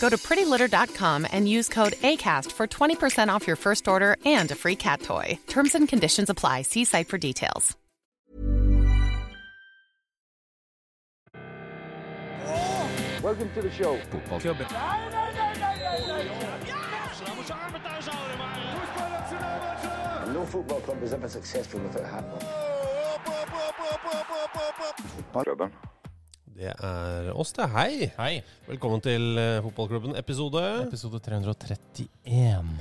Go to prettylitter.com and use code ACAST for 20% off your first order and a free cat toy. Terms and conditions apply. See site for details. Welcome to the show. And no football club is ever successful without a hat on. Det er oss, det. Hei. Hei. Velkommen til eh, Fotballklubben-episode. Episode 331.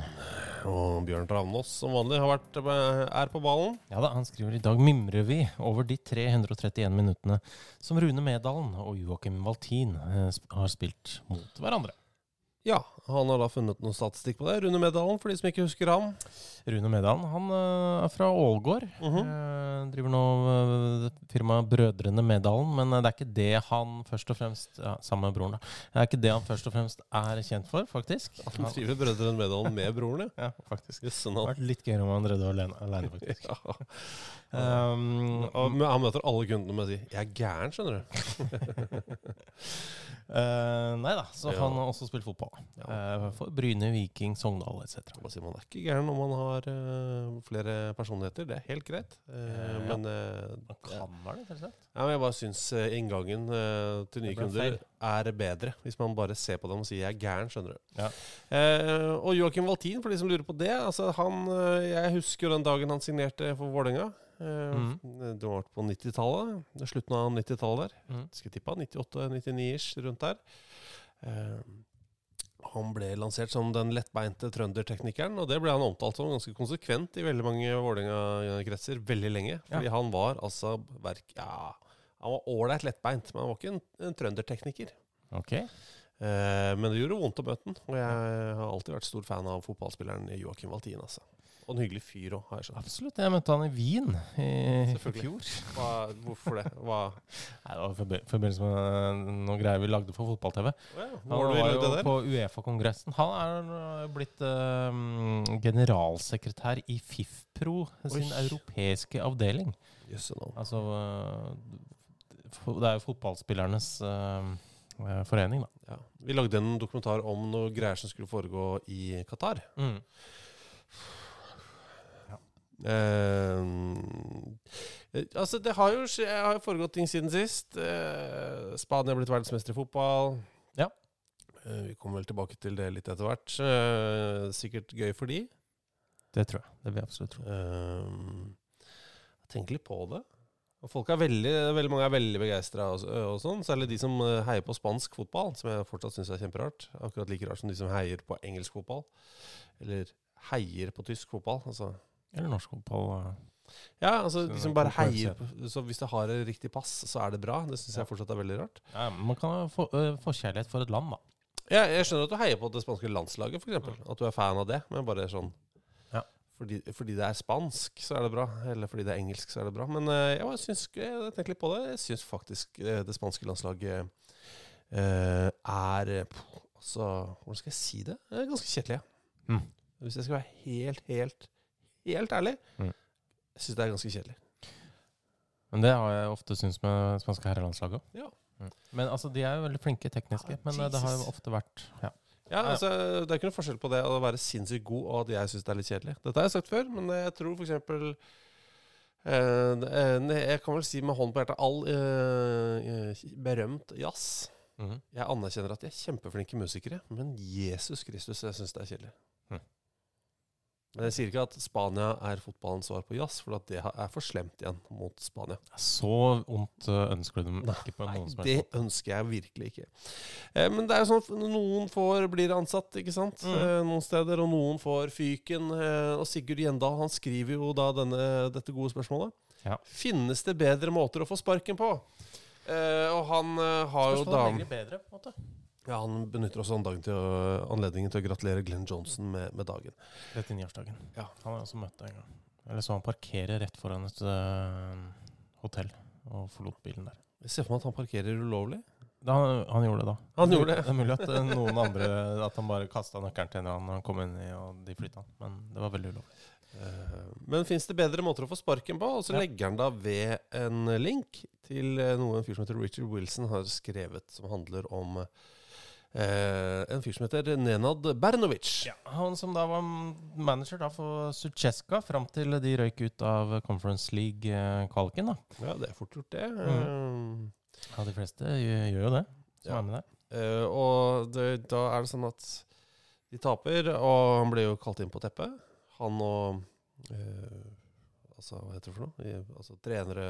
Og Bjørn Travnås som vanlig har vært, eh, er på ballen. Ja da, han skriver i dag mimrer vi over de 331 minuttene som Rune Medalen og Joakim Valtin eh, sp- har spilt mot hverandre. Ja, han har da funnet noen statistikk på det. Rune Medalen, for de som ikke husker ham. Rune Medalen han eh, er fra Ålgård. Mhm. Eh, driver nå uh, firmaet Brødrene Medalen, men eh, det er ikke det han først og fremst ja, Sammen med broren, da. Det er ikke det han først og fremst er kjent for, faktisk. Han driver Brødrene Medalen med broren, ja. Ja, faktisk. Jøsse Det navn. hadde vært litt gøyere om han drev det alene, alene faktisk. Ja. Um, Og men han møter alle kundene med å si 'jeg er gæren', skjønner du. uh, nei da, så Ja. han har også spilt fotball. Eh, for Bryne, Viking, Sogndal etc. Man, Man er ikke gæren om man har uh, flere personligheter. Det er helt greit. Uh, Ja. Men, uh, Man kan være det, selvsagt. ja, men jeg bare syns inngangen til nye kunder er bedre. Hvis man bare ser på dem og sier 'jeg er gæren', skjønner du. Ja. Og Joakim Valtin, for de som lurer på det. Altså, han, jeg husker jo den dagen han signerte for Vålerenga. Mhm. Det var på 90-tallet. Slutten av 90-tallet der. Mhm. Skal tippa tippe 98-99-ish, rundt der. Eh, han ble lansert som den lettbeinte trønderteknikeren, og det ble han omtalt som ganske konsekvent i veldig mange Vålerenga-kretser veldig lenge. Fordi Ja. han var altså verk... Ja, han var ålreit lettbeint, men han var ikke en, en trøndertekniker. Okay. Eh, men det gjorde vondt å møte den, og jeg har alltid vært stor fan av fotballspilleren Joakim Valtin. Altså. Og en hyggelig fyr òg, har jeg skjønt. Absolutt. Jeg møtte han i Wien i, fjor. Hva, hvorfor det? Hva Nei, det var i forbindelse med noen greier vi lagde for fotball-TV. Oh, ja, Han var jo på Uefa-kongressen. Han er øh, blitt um, generalsekretær i FIFPro, sin Oi. europeiske avdeling. Yes, no. Altså Det er jo fotballspillernes øh, forening, da. Ja. Vi lagde en dokumentar om noe greier som skulle foregå i Qatar. Mm. Eh, altså, det har jo har foregått ting siden sist. Uh, Spania har blitt verdensmester i fotball. Ja. Uh, vi kommer vel tilbake til det litt etter hvert. Sikkert gøy for de. Det tror jeg. Det vil jeg absolutt tro. Eh, Tenk litt på det. Og folk er veldig, veldig mange er veldig begeistra, og, og sånn. Særlig de som heier på spansk fotball, som jeg fortsatt syns er kjemperart. Akkurat like rart som de som heier på engelsk fotball. Eller heier på tysk fotball. Altså. Eller norsk fotball. øh. Ja, altså de som bare heier på Så hvis det har et riktig pass, så er det bra. Det syns jeg fortsatt er veldig rart. Ja, men man kan ha få- øh, forkjærlighet for et land, da. Ja, jeg skjønner at du heier på det spanske landslaget, f.eks. At du er fan av det. Men bare sånn Ja. fordi, fordi det er spansk, så er det bra. Eller fordi det er engelsk, så er det bra. Men eh, jeg, bare syns, jeg tenker litt på det. Jeg syns faktisk eh, det spanske landslaget eh, er eh, pff, Altså, hvordan skal jeg si det? Det er ganske kjedelig. ja. Mm. Hvis jeg skal være helt, helt, helt ærlig, Mm. jeg syns det er ganske kjedelig. Men det har jeg ofte syntes med spanske herrelandslaget. Ja. Mm. Men altså, de er jo veldig flinke tekniske, ah, men øh, det har jo ofte vært ja. Ja, altså, Det er ikke noe forskjell på det å være sinnssykt god og at jeg syns det er litt kjedelig. Dette har jeg sagt før, men jeg tror f.eks. Eh, eh, jeg kan vel si med hånd på hjertet all eh, eh, berømt jazz. Mhm. Jeg anerkjenner at de er kjempeflinke musikere, men Jesus Kristus, jeg syns det er kjedelig. Men jeg sier ikke at Spania er fotballens svar på jazz, for at det er for slemt igjen mot Spania. Så vondt eh, ønsker du dem ikke på noen som det helst Det ønsker jeg virkelig ikke. Eh, men det er jo sånn at noen får blir ansatt, ikke sant? Mm. Eh, noen steder, og noen får fyken. Eh, og Sigurd Gjendal han skriver jo da denne, dette gode spørsmålet. Ja. Finnes det bedre måter å få sparken på? Eh, og han eh, har jo da Spørsmålet ligger bedre, på en måte. Ja, Han benytter også til å, anledningen til å gratulere Glenn Johnson med, med dagen. 39-årsdagen. Ja. Han har jeg også møtt en gang. Eller så han parkerer rett foran et øh, hotell og forlot bilen der. Jeg ser for meg at han parkerer ulovlig. Da, han, han gjorde det, da. Han gjorde det. Det er mulig at øh, noen andre At han bare kasta nøkkelen til en eller annen han kom inn i, og de flytta han. Men det var veldig ulovlig. Eh, Men fins det bedre måter å få sparken på? Og så Ja. legger han da ved en link til eh, noe en fyr som heter Richard Wilson har skrevet, som handler om eh, en fyr som heter Nenad Bernovic. Han som da var manager da for Sucheska fram til de røyk ut av Conference League-kvaliken. da. Ja, det er fort gjort, det. Mm. Ja, de fleste gjør jo det, som Ja. er med der. Eh, og det, da er det sånn at de taper, og han blir jo kalt inn på teppet. Han og eh, Altså, hva heter det for noe? I, altså trenere,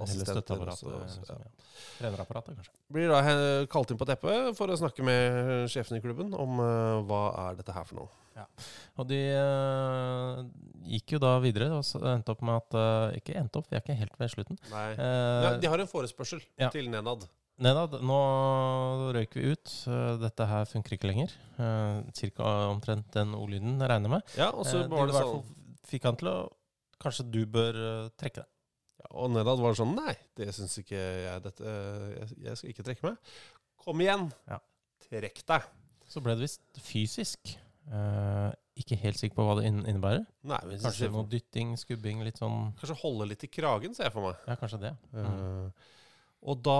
assistenter også, liksom, ja. ja. Trenerapparatet, kanskje. Blir da kalt inn på teppet for å snakke med sjefen i klubben om uh, hva er dette her for noe. Ja. Og de uh, gikk jo da videre og endte opp med at uh, Ikke endte opp, vi er ikke helt ved slutten. Nei. Ja, de har en forespørsel til Nenad. Nedad, nå røyk vi ut. Dette her funker ikke lenger. Cirka omtrent den ordlyden, regner jeg med. Ja, og så var det sånn fikk han til å Kanskje du bør øh, trekke deg. ja, Og Nedad var sånn Nei, det syns ikke jeg. Dette, jeg. Jeg skal ikke trekke meg. Kom igjen! Ja. Trekk deg! Så ble det visst fysisk. Eh, ikke helt sikker på hva det innebærer. Nei, men Kanskje for... noe dytting, skubbing, litt sånn Kanskje holde litt i kragen, ser jeg for meg. Ja, kanskje det. Mm. Eh, og da,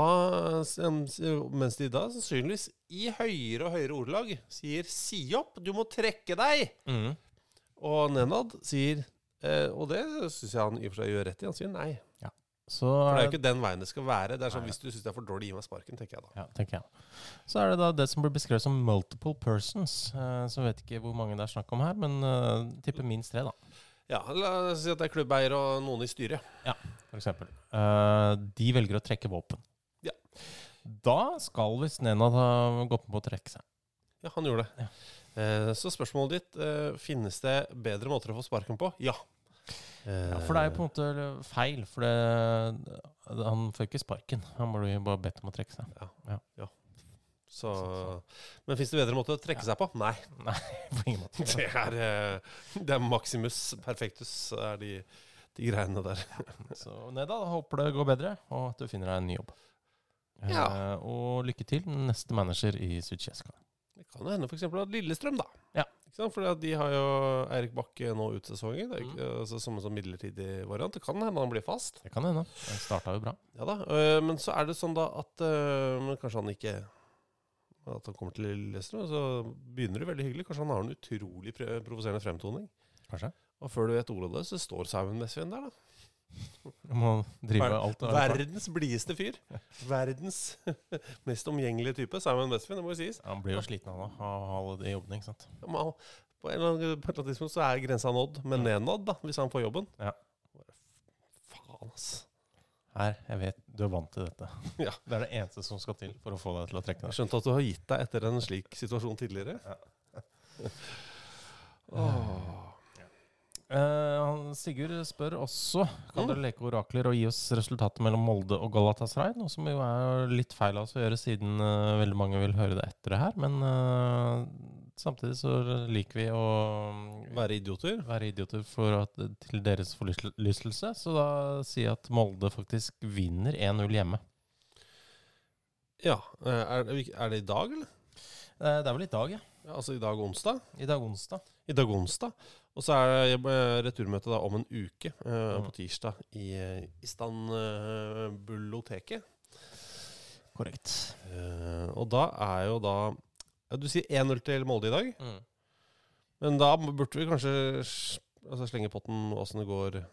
mens de da sannsynligvis i høyere og høyere ordelag sier 'si opp, du må trekke deg', Mm. og Nenad sier eh, Og det syns jeg han i og for seg gjør rett i. Han sier nei. Så For det er jo ikke den veien det skal være. Det er sånn, Nei. Hvis du syns det er for dårlig, gi meg sparken, tenker jeg da. Ja, tenker jeg. Så er det da det som blir beskrevet som multiple persons. Eh, så vet ikke hvor mange det er snakk om her, men eh, tipper minst tre, da. Ja, La oss si at det er klubbeier og noen i styret. For eksempel. Eh, de velger å trekke våpen. Ja. Da skal visst Nenad ha gått med på å trekke seg. Ja, han gjorde det. Eh, så spørsmålet ditt eh, finnes det bedre måter å få sparken på? Ja. Eh, Ja, for det er jo på en måte feil, for det, han får ikke sparken. Han blir bare bedt om å trekke seg. så, Men fins det bedre måter å trekke seg på? Nei. Nei, på ingen måte. Det er, eh, det er maximus perfectus, er de, de greiene der. Så Nedad, håper det går bedre, og at du finner deg en ny jobb. Ja. Eh, og lykke til, neste manager i Sucheska. Kan jo hende f.eks. at Lillestrøm, da. Ja. Ikke sant? For de har jo Eirik Bakke nå ut sesongen. Det er ikke, altså, som en sånn midlertidig variant. Det kan hende han blir fast. Det kan hende. han starta jo bra. Ja da, øh, Men så er det sånn da at øh, men Kanskje han ikke At han kommer til Lillestrøm, så begynner det veldig hyggelig. Kanskje han har en utrolig provoserende fremtoning. Kanskje. Og før du vet ordet av det, så står Simon Mesvin der, da. Verdens blideste fyr. Verdens mest omgjengelige type. Simon Westfin, det må jo sies. Han blir jo sliten av å ha alle de jobbene, ikke sant. Ja, På et eller annet tidspunkt så er grensa nådd, men nednådd, da, hvis han får jobben. Ja. Faen, ass. Her, jeg vet du er vant til dette. Ja. Det er det eneste som skal til for å få deg til å trekke deg. skjønte at du har gitt deg etter en slik situasjon tidligere. Åh. Eh, han- Sigurd spør også Kan Mm. dere leke orakler og gi oss resultatet mellom Molde og Galatasaray. Noe som jo er litt feil av oss å gjøre, siden uh, veldig mange vil høre det etter det her. Men uh, samtidig så liker vi å Være idioter. være idioter for at, til deres forlystelse. Så da sier jeg at Molde faktisk vinner 1-0 hjemme. Ja. Er det, er det i dag, eller? Det er vel i dag, ja. Ja, altså i dag onsdag? I dag onsdag. I dag onsdag. Og så er det eh, returmøte da om en uke, Mm. på tirsdag, i eh, Istanbuloteket. Korrekt. Uh, og da er jo da Du sier 1-0 til Molde i dag, Mm. men da burde vi kanskje altså, slenge potten åssen det går.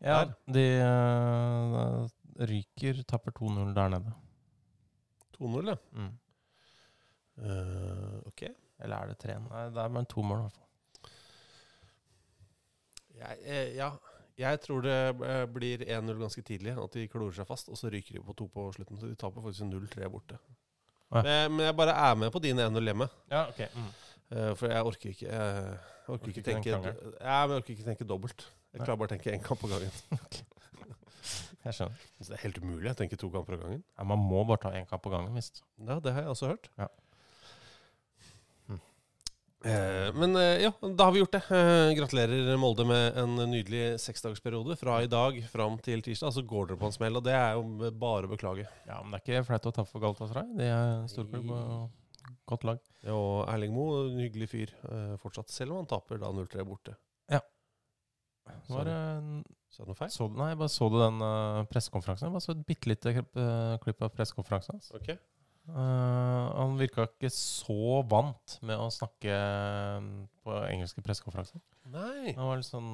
Ja, Der. de uh, ryker, tapper 2-0 der nede. 2-0, ja. Mm. Uh, ok. Eller er det 3? Nei, det er bare to mål, i hvert fall. Jeg, eh, ja, jeg tror det eh, blir 1-0 ganske tidlig. At de klorer seg fast, og så ryker de på to på slutten. Så de taper faktisk 0-3 borte. Ja. Men, men jeg bare er med på din 1-0 hjemme. Ja, ok. Mm. Eh, for jeg orker ikke Jeg orker Orker ikke tenke ja, men jeg orker ikke tenke dobbelt. Jeg klarer bare å tenke én kamp på gangen. Jeg skjønner. Så det er helt umulig å tenke to kamper om gangen. Ja, man må bare ta én kamp på gangen, visst. Ja, det har jeg også hørt. Ja. Eh, men eh, ja, da har vi gjort det. Eh, gratulerer Molde med en nydelig seksdagersperiode. Fra i dag fram til tirsdag. Så går dere på en smell, og det er jo bare å beklage. Ja, men det er ikke flaut å tape for Galatasaray. Det er storklubb og godt lag. Ja, Og Erling Moe, en hyggelig fyr fortsatt, selv om han taper da 0-3 borte. Var, det- Sa jeg noe feil? så, nei, jeg bare så du den uh, pressekonferansen. Jeg bare så et bitte lite klipp, uh, klipp av pressekonferansen hans. Ok. Eh, han virka ikke så vant med å snakke eh, på engelske pressekonferanser. Nei. Han var litt sånn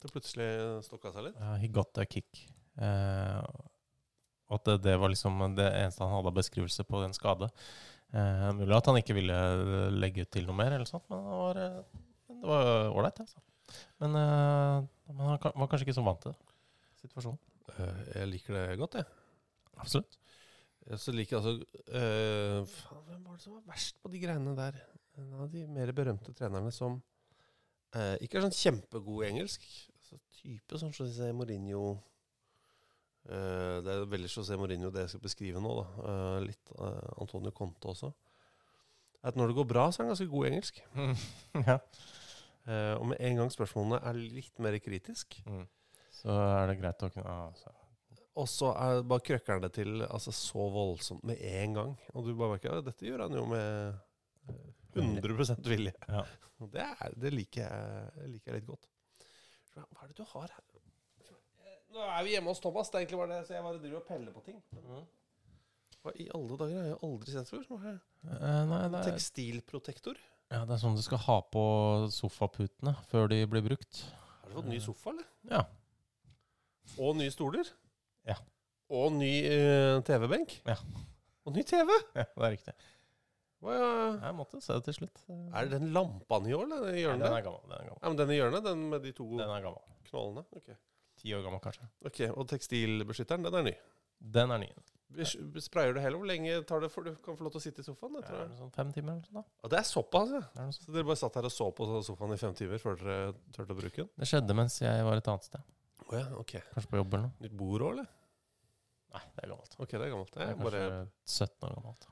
Det plutselig stokka seg litt. ja, He got a kick. Uh, at det, det var liksom det eneste han hadde av beskrivelse på den skade. Uh, mulig at han ikke ville legge ut til noe mer, eller sånt, men det var det var ålreit. Altså. Men, men han var kanskje ikke så vant til situasjonen. Jeg liker det godt, jeg. Absolutt. Jeg så liker altså øh, faen, Hvem var det som var verst på de greiene der? En av de mer berømte trenerne som øh, ikke er sånn kjempegod i engelsk. Altså, type sånn José Mourinho øh, Det er veldig José Mourinho det jeg skal beskrive nå. da Uh, Litt uh, Antonio Conte også. At når det går bra, så er han ganske god i engelsk. ja. uh, og med en gang spørsmålene er litt mer kritisk, Mm. Så er det greit å kunne ah, så. Og så er, bare krøkker han det til altså, så voldsomt med en gang. Og du bare merker at dette gjør han jo med eh, 100 vilje. Ja. Det, er, det liker, jeg, det liker jeg litt godt. Hva er det du har her? Nå er vi hjemme hos Thomas. Det er egentlig bare det, så jeg bare driver og peller på ting. Hva i alle dager har jeg aldri sett før? Hva har? Eh, det Tekstilprotektor. ja, det er sånn du skal ha på sofaputene før de blir brukt. Har du fått ny sofa, eller? Ja. Og nye stoler? Ja. Og ny eh, TV-benk? Ja. Og ny TV? ja, det er riktig. Hva, Jeg måtte se det til slutt. er det den lampa i år, eller? Den i Nei, hjørnet? den er gammel. Den er gammel. Ja, men den i hjørnet, den med de to Den er gammel. knollene? Ok. Ti år gammel, kanskje. ok, Og tekstilbeskytteren, den er ny. Den er ny. Vi sprayer du heller? Hvor lenge tar det for du kan få lov til å sitte i sofaen? Det, tror Er jeg. det sånn fem timer eller noe sånt? da? Og det er såpass, ja. Er det, noe sånt? Så dere bare satt her og så på sofaen i fem timer før dere turte å bruke den? det skjedde mens jeg var et annet sted. Å ja, ok. Kanskje på jobb eller noe. Nytt bord òg, eller? Nei, det er gammelt. Ok, det er gammelt. Det Det er, er kanskje bare, 17 år gammelt.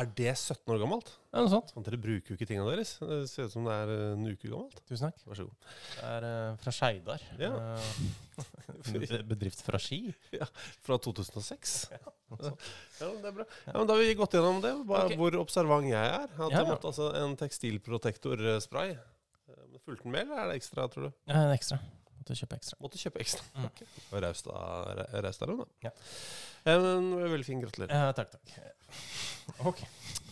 er det 17 år gammelt? Ja, noe sånt. Sånn, dere bruker jo ikke tingene deres. Det ser ut som det er eh, en uke gammelt. Tusen takk. Vær så god. Det er eh, fra Skeidar. Ja. Eh, bedrift fra Ski. Ja, Fra 2006. Noe sånt. Ja, men det er bra. Ja, men Da har vi gått gjennom det, bare Ok. hvor observant jeg er. At Ja, jeg ja. måtte altså En tekstilprotektorspray. Eh, Men Fulgte den med, eller er det ekstra, tror du? Ja, en ekstra. Måtte kjøpe ekstra. Måtte kjøpe ekstra. Mm. Ok. Det var Raust av dem, da. Ja. Men Veldig fin. Gratulerer. Ja, takk, takk. Ok.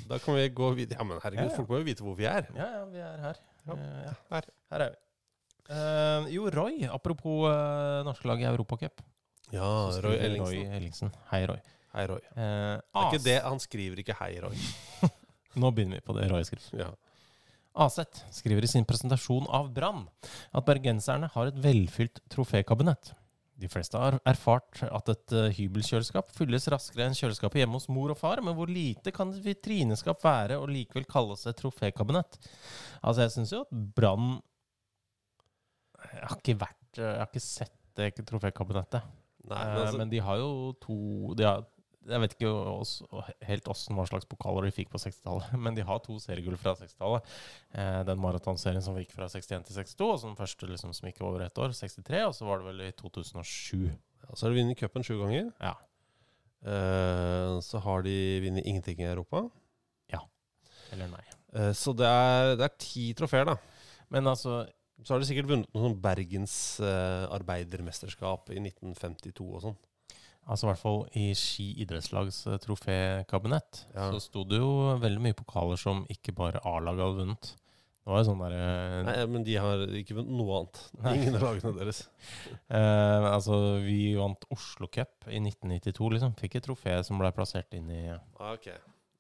Da kan vi gå videre. Ja, men herregud, folk må jo vite hvor vi er. Ja, ja, vi er her. Ja. Eh, ja. Her. Her er vi. Uh, jo, Roy, apropos uh, norske lag i Europacup. Ja, Roy Ellingsen. Roy Ellingsen. Hei, Roy. Hei, Roy. Uh, Det er ikke det, Han skriver ikke 'hei, Roy'. Nå begynner vi på det Roy skriver. Ja. Aset skriver i sin presentasjon av Brann at bergenserne har et velfylt trofékabinett. De fleste har erfart at et eh, hybelkjøleskap fylles raskere enn kjøleskapet hjemme hos mor og far, men hvor lite kan et vitrineskap være og likevel kalles et trofékabinett? Altså, jeg syns jo at Brann Jeg har ikke vært Jeg har ikke sett det trofékabinettet. Nei, Eh, men altså, men de har jo to de har, Jeg vet ikke også, helt åssen hva slags pokaler de fikk på 60-tallet, men de har to seriegull fra 60-tallet. Eh, den maratonserien som gikk fra 61 til 62, og som første liksom, som gikk over ett år, 63, og så var det vel i 2007. ja, så har de vunnet cupen sju ganger. Ja. Eh, så har de vunnet ingenting i Europa. Ja. Eller nei. Eh, så det er, det er ti trofeer, da. Men altså Så har de sikkert vunnet noe sånn Bergens eh, arbeidermesterskap i 1952 og sånn. Altså i hvert fall i Ski idrettslags eh, trofékabinett Ja. så sto det jo veldig mye pokaler som ikke bare A-laget hadde vunnet. Det var jo sånn derre Nei, men de har ikke vunnet noe annet. Ingen av lagene deres. Eh, altså, vi vant Oslo Cup i 1992, liksom. Fikk et trofé som ble plassert inn i Ah, ok.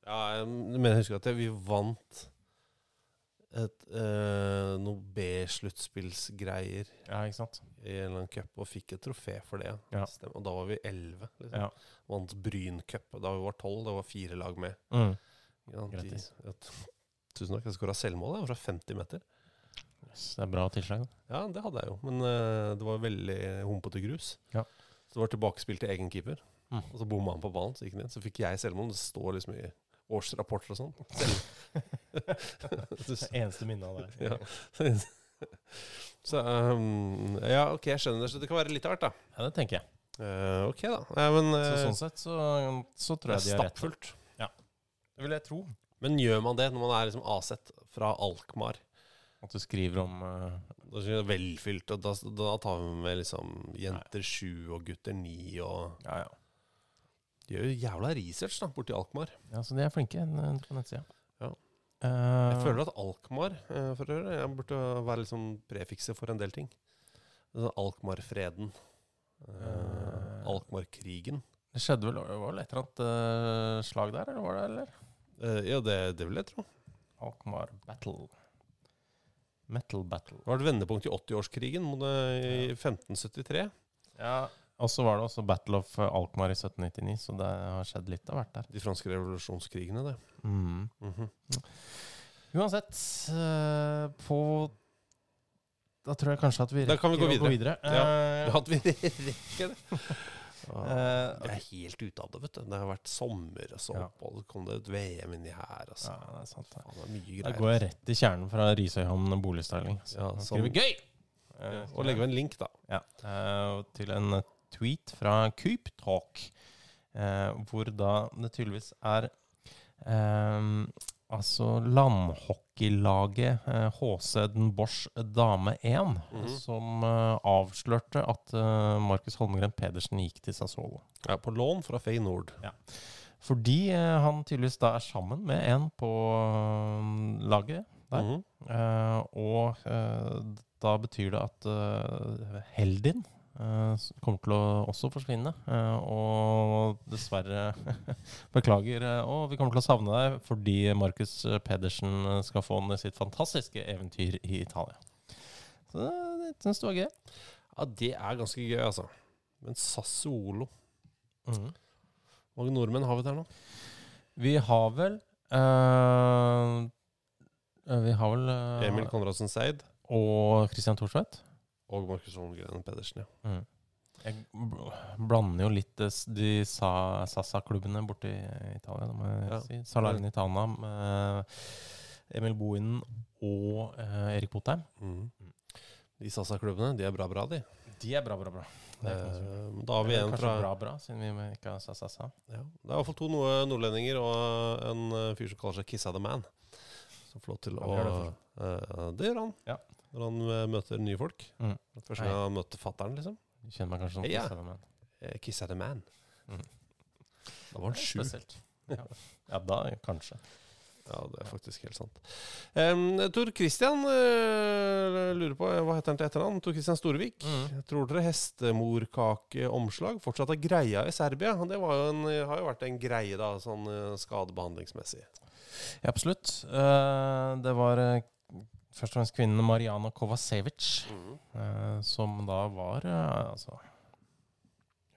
Ja, jeg mener jeg husker at vi vant et, eh, noe B-sluttspillsgreier Ja, ikke sant? i en eller annen cup, og fikk et trofé for det. Ja. Og da var vi elleve. Liksom. Ja. Vant Bryn Cup. Da vi var tolv, det var fire lag med. Mm. Ja, de, Grattis. ja, t- tusen takk. Jeg skåra selvmål jeg, fra 50 meter. Yes, det er bra tilslag. Ja, det hadde jeg jo. Men eh, det var veldig humpete grus. Ja. Så det var tilbakespill til egen keeper. Mm. Og så bomma han på ballen, så gikk han inn. Så fikk jeg selvmål. Det står liksom i årsrapporter og sånn. Det eneste minnet av det. Ja. så um, Ja, ok, jeg skjønner det. Så det kan være litt av hvert, da. Ja, det tenker jeg. Uh, ok, da. Ja, men Så eh, sånn sett så, så tror jeg de har rett. stappfullt. Det vil jeg tro. Men gjør man det når man er liksom AZ fra Alkmaar? At du skriver om uh, velfylt, og da, da tar vi med liksom jenter sju og gutter ni og Ja, ja. De gjør jo jævla research da, borti Alkmaar. Ja, så de er flinke eh, på nettsida. Ja. Eh, Jeg føler at Alkmaar eh, for øvrig, jeg burde være liksom prefikset for en del ting. Altså Alkmaar-freden. Eh, Eh. Alkmaar-krigen. det skjedde vel, det var vel et eller annet eh, slag der, eller var det? eller? Eh, ja, det, det vil jeg tro. Alkmaar battle. Metal battle. Det var et vendepunkt i 80-årskrigen mot eh, i 1573. Ja, og så var det også Battle of eh, Alkmaar i 1799, så det har skjedd litt av hvert der. De franske revolusjonskrigene, det. Mm. Mhm. Uansett, eh, på Da tror jeg kanskje at vi Da kan vi gå rekker å videre. Eh, Ja, at vi rekker det. eh, Jeg er helt ute av det, vet du. Det har vært sommer, og så Ja. opphold, så kom det et VM inni her. Altså. ja, det er sant. det. Faen, det Da går jeg rett i kjernen fra Risøyhamn boligstyling. Så Ja, sånn. vi gøy! Uh, og legge ved en link, da. Ja, Uh, til en tweet fra Coop Talk, eh, hvor da det tydeligvis er eh, altså landhockeylaget eh, HC Den Bosch Dame 1 Mhm. som eh, avslørte at eh, Markus Holmgren Pedersen gikk til Sassolo. Ja, på lån fra Fey Nord. Fordi eh, han tydeligvis da er sammen med en på laget der. Mhm. Eh, og da betyr det at uh, Heldin kommer til å også forsvinne. eh, og dessverre Beklager. eh, og vi kommer til å savne deg fordi Markus Pedersen eh, skal få ned sitt fantastiske eventyr i Italia. Så det syns du var gøy. Ja, det er ganske gøy, altså. Men Sassuolo. Hvor mange nordmenn har vi der nå? Vi har vel uh, Vi har vel uh, Emil Konradsen Seid og Christian Thorsvedt. Og Markus Holmgren Pedersen. ja. Mm. Jeg blander jo litt eh, de sa- Sassa-klubbene borte i Italia, det må jeg Ja. si. Salernitana med Emil Bohinen og eh, Erik Botheim. Mm. De Sasa-klubbene, de er bra, bra, de. De er bra, bra, bra. Eh, da har vi en en kanskje fra bra, bra, siden vi ikke har Sassa. ja. Det er i hvert fall to nord nordlendinger og en eh, fyr som kaller seg Kissa the Man. Som får lov til å eh, Det gjør han. Ja. Når han eh, møter nye folk. Mm. Første gang han møter fattern, liksom. Du kjenner meg kanskje som Ja. Kiss men Eh, Kissa the Man. Mm. Da var han sju. Ja. ja, da kanskje. Ja, det er faktisk helt sant. Um, Tor Christian uh, lurer på Hva heter han til etternavn? Tor Christian Storevik. Mm. Tror dere hestemorkakeomslag fortsatt er greia i Serbia? Det var jo en, har jo vært en greie, da, sånn eh, skadebehandlingsmessig. Ja, absolutt. Uh, det var først og fremst kvinnen Mariana Kovacevic. Eh, som da var eh, Altså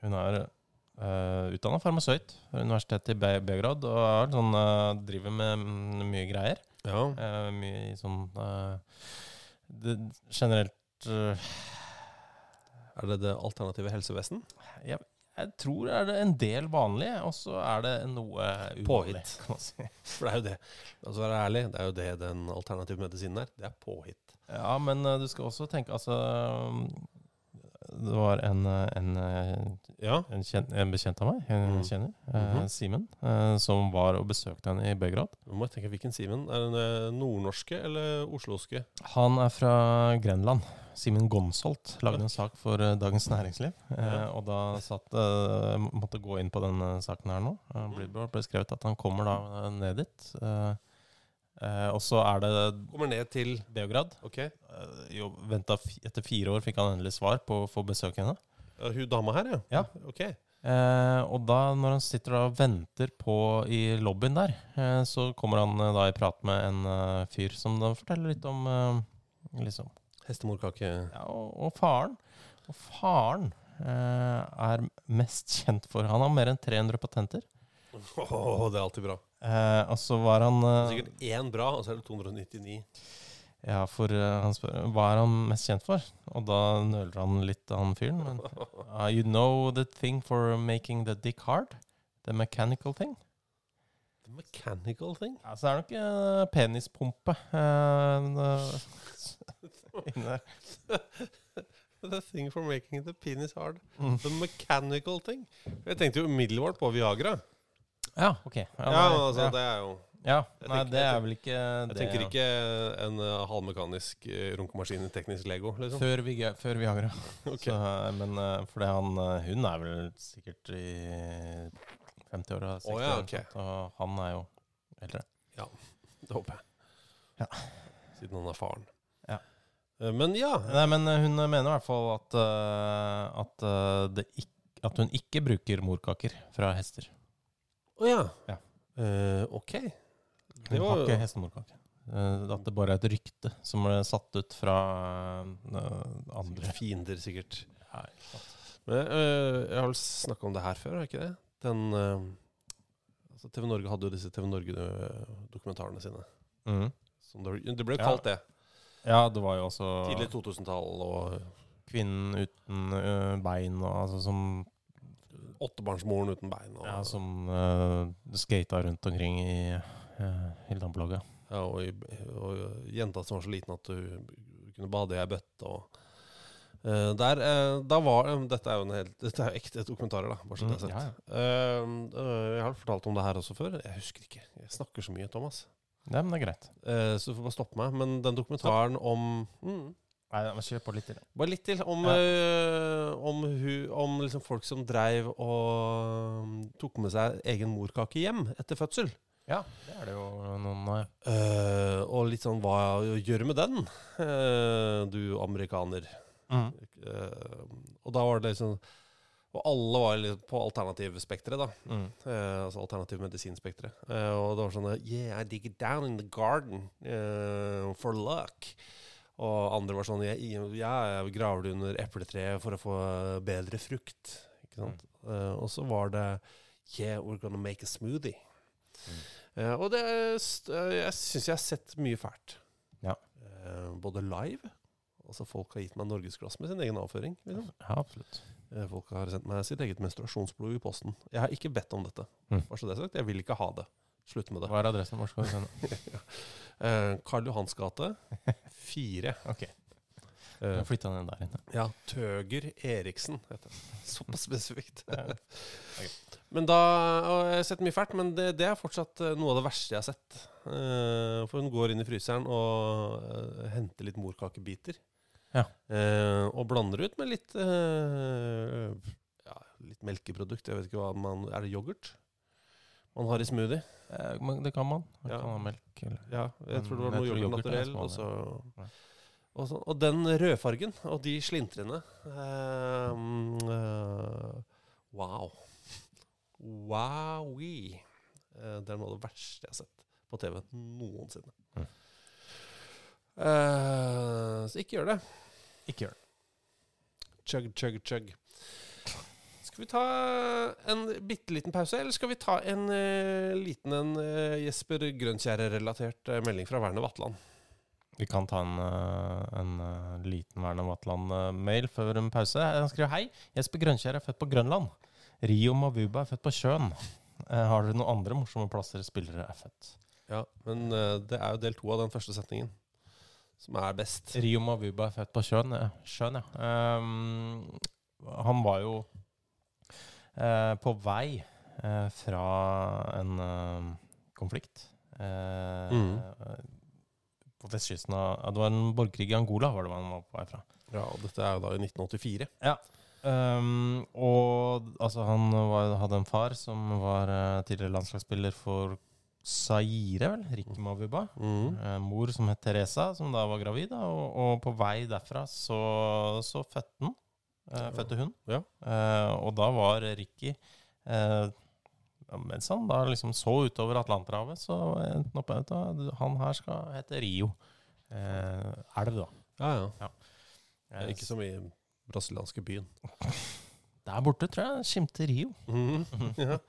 Hun er eh, utdanna farmasøyt ved Universitetet i Be Beograd og er sånn, eh, driver med mm, mye greier. Ja. Eh, mye sånn eh, det, Generelt eh, Er det det alternative helsevesen? jeg, jeg tror er det en del vanlig, og så er det noe uvanlig. Påhitt. Kan man si. For det er jo det. Altså, være ærlig, det er jo det den alternative medisinen er. Det er påhitt. Ja, men eh, du skal også tenke Altså mm, Det var en, eh, en, eh, Ja. en, kjen, en bekjent av meg, en Mm. kjenner, eh, Mhm. Simen, eh, som var og besøkte henne i Beograd. Du må tenke hvilken Simen. Er den nordnorske eller osloske? Han er fra Grenland. Simen Gonsolt lagde en sak for eh, Dagens Næringsliv. Eh, Ja. og da satt, eh, måtte gå inn på denne saken her nå. Eh, ble, ble skrevet at han kommer da ned dit. Og så er det Kommer ned til Beograd. Ok. Jo, ventet, etter fire år fikk han endelig svar på å få besøke henne. Hun dama her, ja? Ja. Ok. Eh, og da, når han sitter og venter på i lobbyen der, eh, så kommer han eh, da i prat med en fyr som da forteller litt om liksom, Hestemorkake. ja, og, og faren. Og faren eh, er mest kjent for Han har mer enn 300 patenter. Åh, det er alltid bra. Eh, og så var han eh, er sikkert én bra, og så er det 299. Ja, for eh, han spør hva er han mest kjent for? Og da nøler han litt, han fyren. Men, uh, you know the thing for making the dick hard? The mechanical thing? The mechanical thing? Ja, så er det nok uh, penispumpe uh, inni der. The thing for making the penis hard. Mm. The mechanical thing. Jeg tenkte jo umiddelbart på Viagra. Ja, ok. Ja, Ja, nei, altså, ja. det er jo ja. Nei, tenker- det er vel ikke Jeg det, tenker ikke en uh, halvmekanisk uh, runkemaskin i teknisk Lego, liksom. Før, vi, før Viagra. okay. Så, eh, men uh, fordi han Hun er vel sikkert i 50-åra. Oh, ja, okay. Og han er jo eldre. Ja, Det håper jeg. Ja. Siden han er faren. Ja. Uh, Men ja. Nei, men eh, hun mener i hvert fall at, eh, at, eh, det ikk, at hun ikke bruker morkaker fra hester. Å ja. Ja. Uh, ok. Hun har ikke hestemorkake. Uh, at det bare er et rykte som ble satt ut fra uh, andre. Fiender, sikkert. Nei. Men, eh, jeg har vel snakka om det her før, har jeg ikke det? Den eh, altså TV Norge hadde jo disse TV Norge-dokumentarene sine. Mm. Som det, det ble jo Ja. kalt det. Ja, det var jo også Tidlig 2000-tall og kvinnen uten ø, bein, og, altså, som, åttebarnsmoren uten bein. Og, ja, som uh, skata rundt omkring i uh, i landbolaget. ja, og, i- og jenta som var så liten at hun kunne bade i ei bøtte. Og, Uh, der, uh, da var Dette er jo en helt, dette er jo ekte dokumentarer, da. Bare så det er Mm, sagt. ja, uh, eh, jeg har fortalt om det her også før. Jeg husker ikke. Jeg snakker så mye, Thomas. Ja, men det er greit. Eh, så du får bare stoppe meg. Men den dokumentaren om mm, Nei, men Kjør på litt til. Bare litt til. Om, Ja. eh, om, hu, om liksom folk som dreiv og mm, tok med seg egen morkake hjem etter fødsel. Ja, det er det jo noen. Eh, og litt sånn hva gjør med den, eh, du amerikaner? Mm. Eh, og da var det liksom Og alle var litt på alternativspekteret, da. Mm. Eh, altså alternativ medisinspekteret. Eh, og det var sånn Yeah, I dig down in the garden eh, for luck. Og andre var sånn jeg, Ja, jeg graver det under epletreet for å få bedre frukt. Ikke sant? Eh, og så var det Yeah, we're gonna make a smoothie. Eh, og det eh, Jeg syns jeg har sett mye fælt. Ja. Eh, både live Altså Folk har gitt meg norgesglass med sin egen avføring. Liksom. Ja, absolutt. Eh, Folk har sendt meg sitt eget menstruasjonsblod i posten. Jeg har ikke bedt om dette. Mm. Bare så det er sagt, Jeg vil ikke ha det. Slutt med det. Hva er adressen? Hvor skal vi sende? Eh, Karl Johans gate, 4. Ok, Eh, jeg flytta den der inne. ja, Tøger Eriksen heter det. Såpass spesifikt. okay. Men da og Jeg har sett mye fælt, men det, det er fortsatt noe av det verste jeg har sett. For hun går inn i fryseren og henter litt morkakebiter. Ja. Eh, og blander ut med litt eh, ja, litt melkeprodukt. Jeg vet ikke hva man Er det yoghurt man har i smoothie? Eh, men det kan man. Man Ja. kan ha melk eller Ja, jeg tror det var noe yoghurt naturell. Og, så, og, så, og den rødfargen og de slintrene eh, Wow. Wowie. Eh, det er noe av det verste jeg har sett på TV noensinne. Mm. Eh, så ikke gjør det. Ikke gjør det. Chug, chug, chug. Skal vi ta en bitte liten pause, eller skal vi ta en uh, liten en uh, Jesper Grønkjære-relatert melding fra Werner Vatland? Vi kan ta en, en liten Werner Vatland-mail før en pause. Han skriver hei. Jesper Grønkjær er født på Grønland. Rio Mavuba er født på sjøen. Har dere noen andre morsomme plasser spillere er født? Ja, men det er jo del to av den første setningen som er best. Rio Mavuba er født på sjøen, ja. Sjøen, ja. Ehm, han var jo uh, på vei uh, fra en uh, konflikt. Mhm. På vestkysten av ja, Det var en borgerkrig i Angola, var det han var på vei fra. Ja, og dette er jo da i 1984. Ehm, og altså, han var, hadde en far som var tidligere landslagsspiller for Zaire, vel? Rikki Mavuba. Mm. Eh, mor som het Teresa, som da var gravid. Da, og, og på vei derfra så, så fødte han. eh, fødte hun. Ja. Eh, og da var Ricky eh, Mens han da liksom så utover Atlanterhavet, så endte han opp med at han her skal hete Rio. Eh, elv, da. Ja, ja. Er ikke som i brasilianske byen. Der borte, tror jeg, skimter Rio. Mm. ja.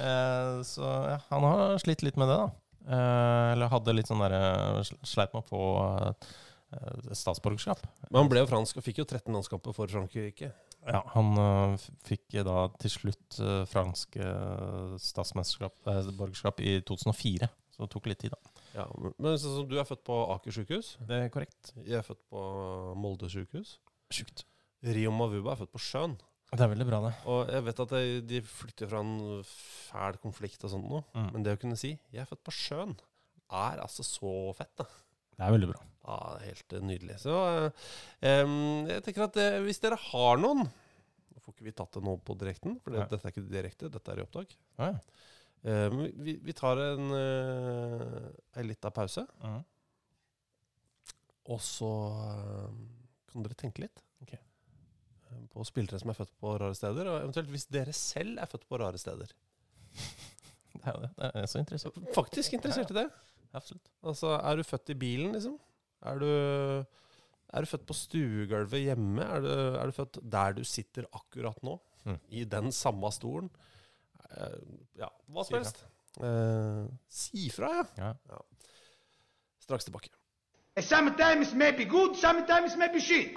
Eh, så ja, han har slitt litt med det, da. Eh, eller hadde litt sånn derre Sleit med å få eh, statsborgerskap. Men han ble jo fransk og fikk jo 13 landskamper for Frankrike. Ja, han uh, fikk da til slutt uh, fransk uh, statsborgerskap i 2004. Så det tok litt tid, da. Ja, men- så, så du er født på Aker sykehus. Det er korrekt. Jeg er født på Molde sykehus. Sjukt. Rio Mavuba er født på Sjøen. Det er veldig bra, det. Og jeg vet at de, de flytter fra en fæl konflikt og sånt noe. Mm. Men det å kunne si 'jeg er født på Sjøen', er altså så fett, da. Det er veldig bra. Ja, helt eh, nydelig. Så um, jeg tenker at eh, hvis dere har noen Nå får ikke vi tatt det nå på direkten, for det, dette er ikke direkte, dette er i opptak. Ja. Eh, vi, vi tar en, uh, en lita pause, mm. og så eh, kan dere tenke litt Ok. På spillere som er født på rare steder, og eventuelt hvis dere selv er født på rare steder. Det er jo det. Det er så interessert. Faktisk interessert i det. Absolutt. Altså, er du født i bilen, liksom? Er du, er du født på stuegulvet hjemme? Er du, er du født der du sitter akkurat nå? Mm. I den samme stolen? Eh, ja, hva som helst. Eh, si fra, ja. Ja. Straks tilbake. Sometimes maybe good, sometimes maybe shit.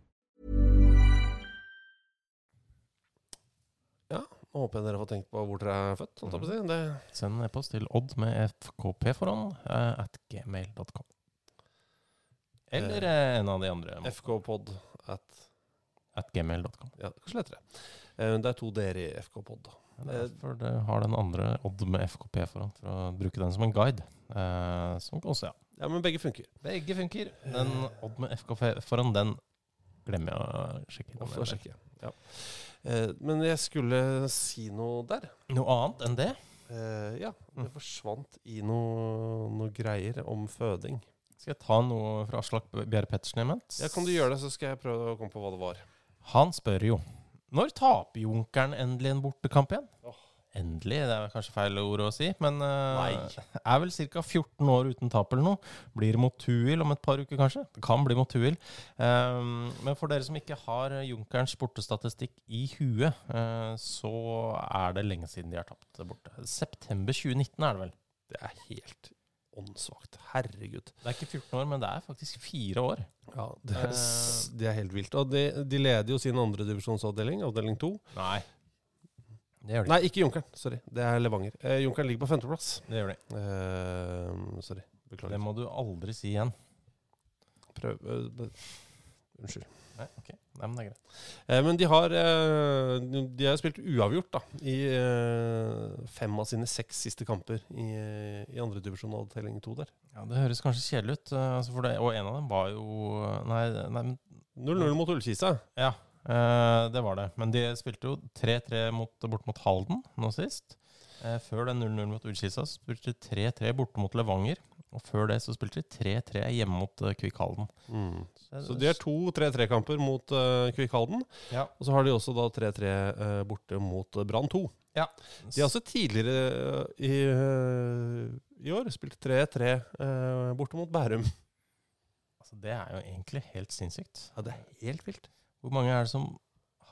Nå håper jeg dere har tenkt på hvor dere er født. Sånn jeg si. Det, Send en e-post til odd med fkp foran uh, at gmail.com. Eller eh, en av de andre. fkpod at At gmail.com. Ja, kanskje lettere. Uh, Det er to d-er i fkpod. Det for det har den andre odd med fkp foran, for å bruke den som en guide. Eh, som også, ja. Ja, men begge funker. Begge funker. Den odd med fkp foran, den glemmer jeg å sjekke. Å sjekker sjekke. Ja. Eh, Men jeg skulle si noe der. Noe annet enn det? Eh, ja, det forsvant i noe, noe greier om føding. Skal jeg ta noe fra Aslak Bjerre Pettersen imens? Ja, Kan du gjøre det, så skal jeg prøve å komme på hva det var. Han spør jo Når taper Junkeren endelig en bortekamp igjen? Endelig, det er kanskje feil ord å si, men eh, Nei. er vel ca. 14 år uten tap eller noe. Blir mot Tuil om et par uker, kanskje. Det kan bli mot Tuil. Um, men for dere som ikke har Junkerens bortestatistikk i huet, eh, så er det lenge siden de har tapt borte. September 2019 er det vel. Det er helt åndssvakt. Herregud. Det er ikke 14 år, men det er faktisk fire år. Ja, det er, det er helt vilt. Og de, de leder jo sin andredivisjonsavdeling, avdeling to. Nei. Det gjør de. Nei, ikke Junkeren. Sorry. Det er Levanger. Eh, Junkeren ligger på femteplass. Det gjør de. Eh, sorry. Beklager. Det må du aldri si igjen. Prøv uh, Unnskyld. Nei, ok. Nei, men det er greit. Eh, men de har eh, De har spilt uavgjort da i eh, fem av sine seks siste kamper i, i andredivisjon Telling to der. Ja, Det høres kanskje kjedelig ut, eh, altså for det, og en av dem var jo Nei, nei men 0-0 mot Ullkisa. Ja, det var det. Men de spilte jo 3-3 mot, bort mot Halden nå sist. Eh, før den 0-0 mot Ullkisa spilte de 3-3 borte mot Levanger. Og før det så spilte de 3-3 hjemme mot uh, Kvikk Halden. Mm. Så de har to 3-3-kamper mot uh, Kvikk Halden. Ja. Og så har de også da 3-3 uh, borte mot eh, Brann 2. Ja. De har også tidligere eh, i, eh, i år spilt 3-3 eh, borte mot Bærum. Altså, det er jo egentlig helt sinnssykt. Ja, det er helt vilt. Hvor mange er det som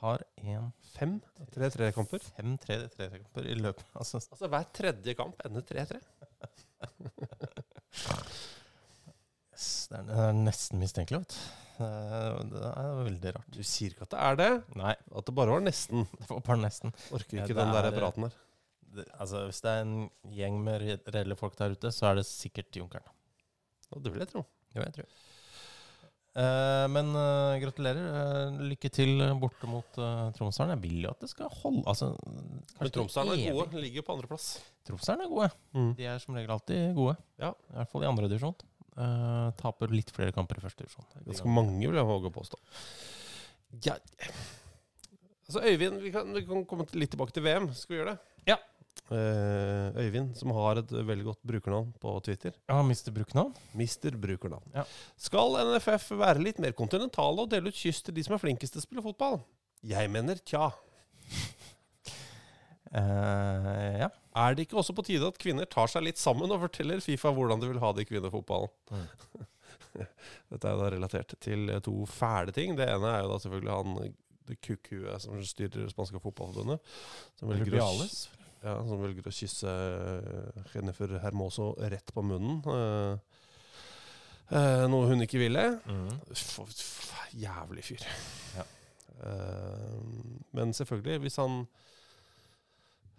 har én Fem 3-3-kamper. Fem 3-3-kamper i løpet av altså, Altså hver tredje kamp ender 3-3. yes, det, det er nesten mistenkelig, vet. Det er- veldig rart. Du sier ikke at det er det. Nei, At det bare var nesten. det var bare nesten. Orker ikke ja, den der er- praten der. Det, altså, hvis det er en gjeng med reelle folk der ute, så er det sikkert Junkeren. Det vil jeg tro. Det vil jeg tror. Eh, men uh, gratulerer. Uh, lykke til borte mot uh, Tromsdalen. Jeg vil jo at det skal holde altså, Men Tromsøren Tromsdalen er gode. Den ligger på andreplass. Tromsdalen er gode. Mm. De er som regel alltid gode. Ja. I hvert fall i andre divisjon. Eh, taper litt flere kamper i første divisjon. Ganske mange, vil jeg våge å påstå. Ja. Altså, Øyvind, vi kan, vi kan komme litt tilbake til VM. Skal vi gjøre det? Ja. Eh, Øyvind, som har et veldig godt brukernavn på Twitter. Ja, mister brukernavn. Mister brukernavn. Ja. Skal NFF være litt mer kontinentale og dele ut kyss til de som er flinkest til å spille fotball? Jeg mener tja. Uh, ja. Er det ikke også på tide at kvinner tar seg litt sammen og forteller Fifa hvordan de vil ha det i kvinnefotballen? Mm. Dette er da relatert til to fæle ting. Det ene er jo da selvfølgelig han det kukkhuet som styrer det spanske fotballforbundet. Rubiales. Ja, som velger å kysse eh, Jennifer Hermoso rett på munnen. eh, eh, noe hun ikke ville. Mm. F jævlig fyr. Ja. Eh, men selvfølgelig, hvis han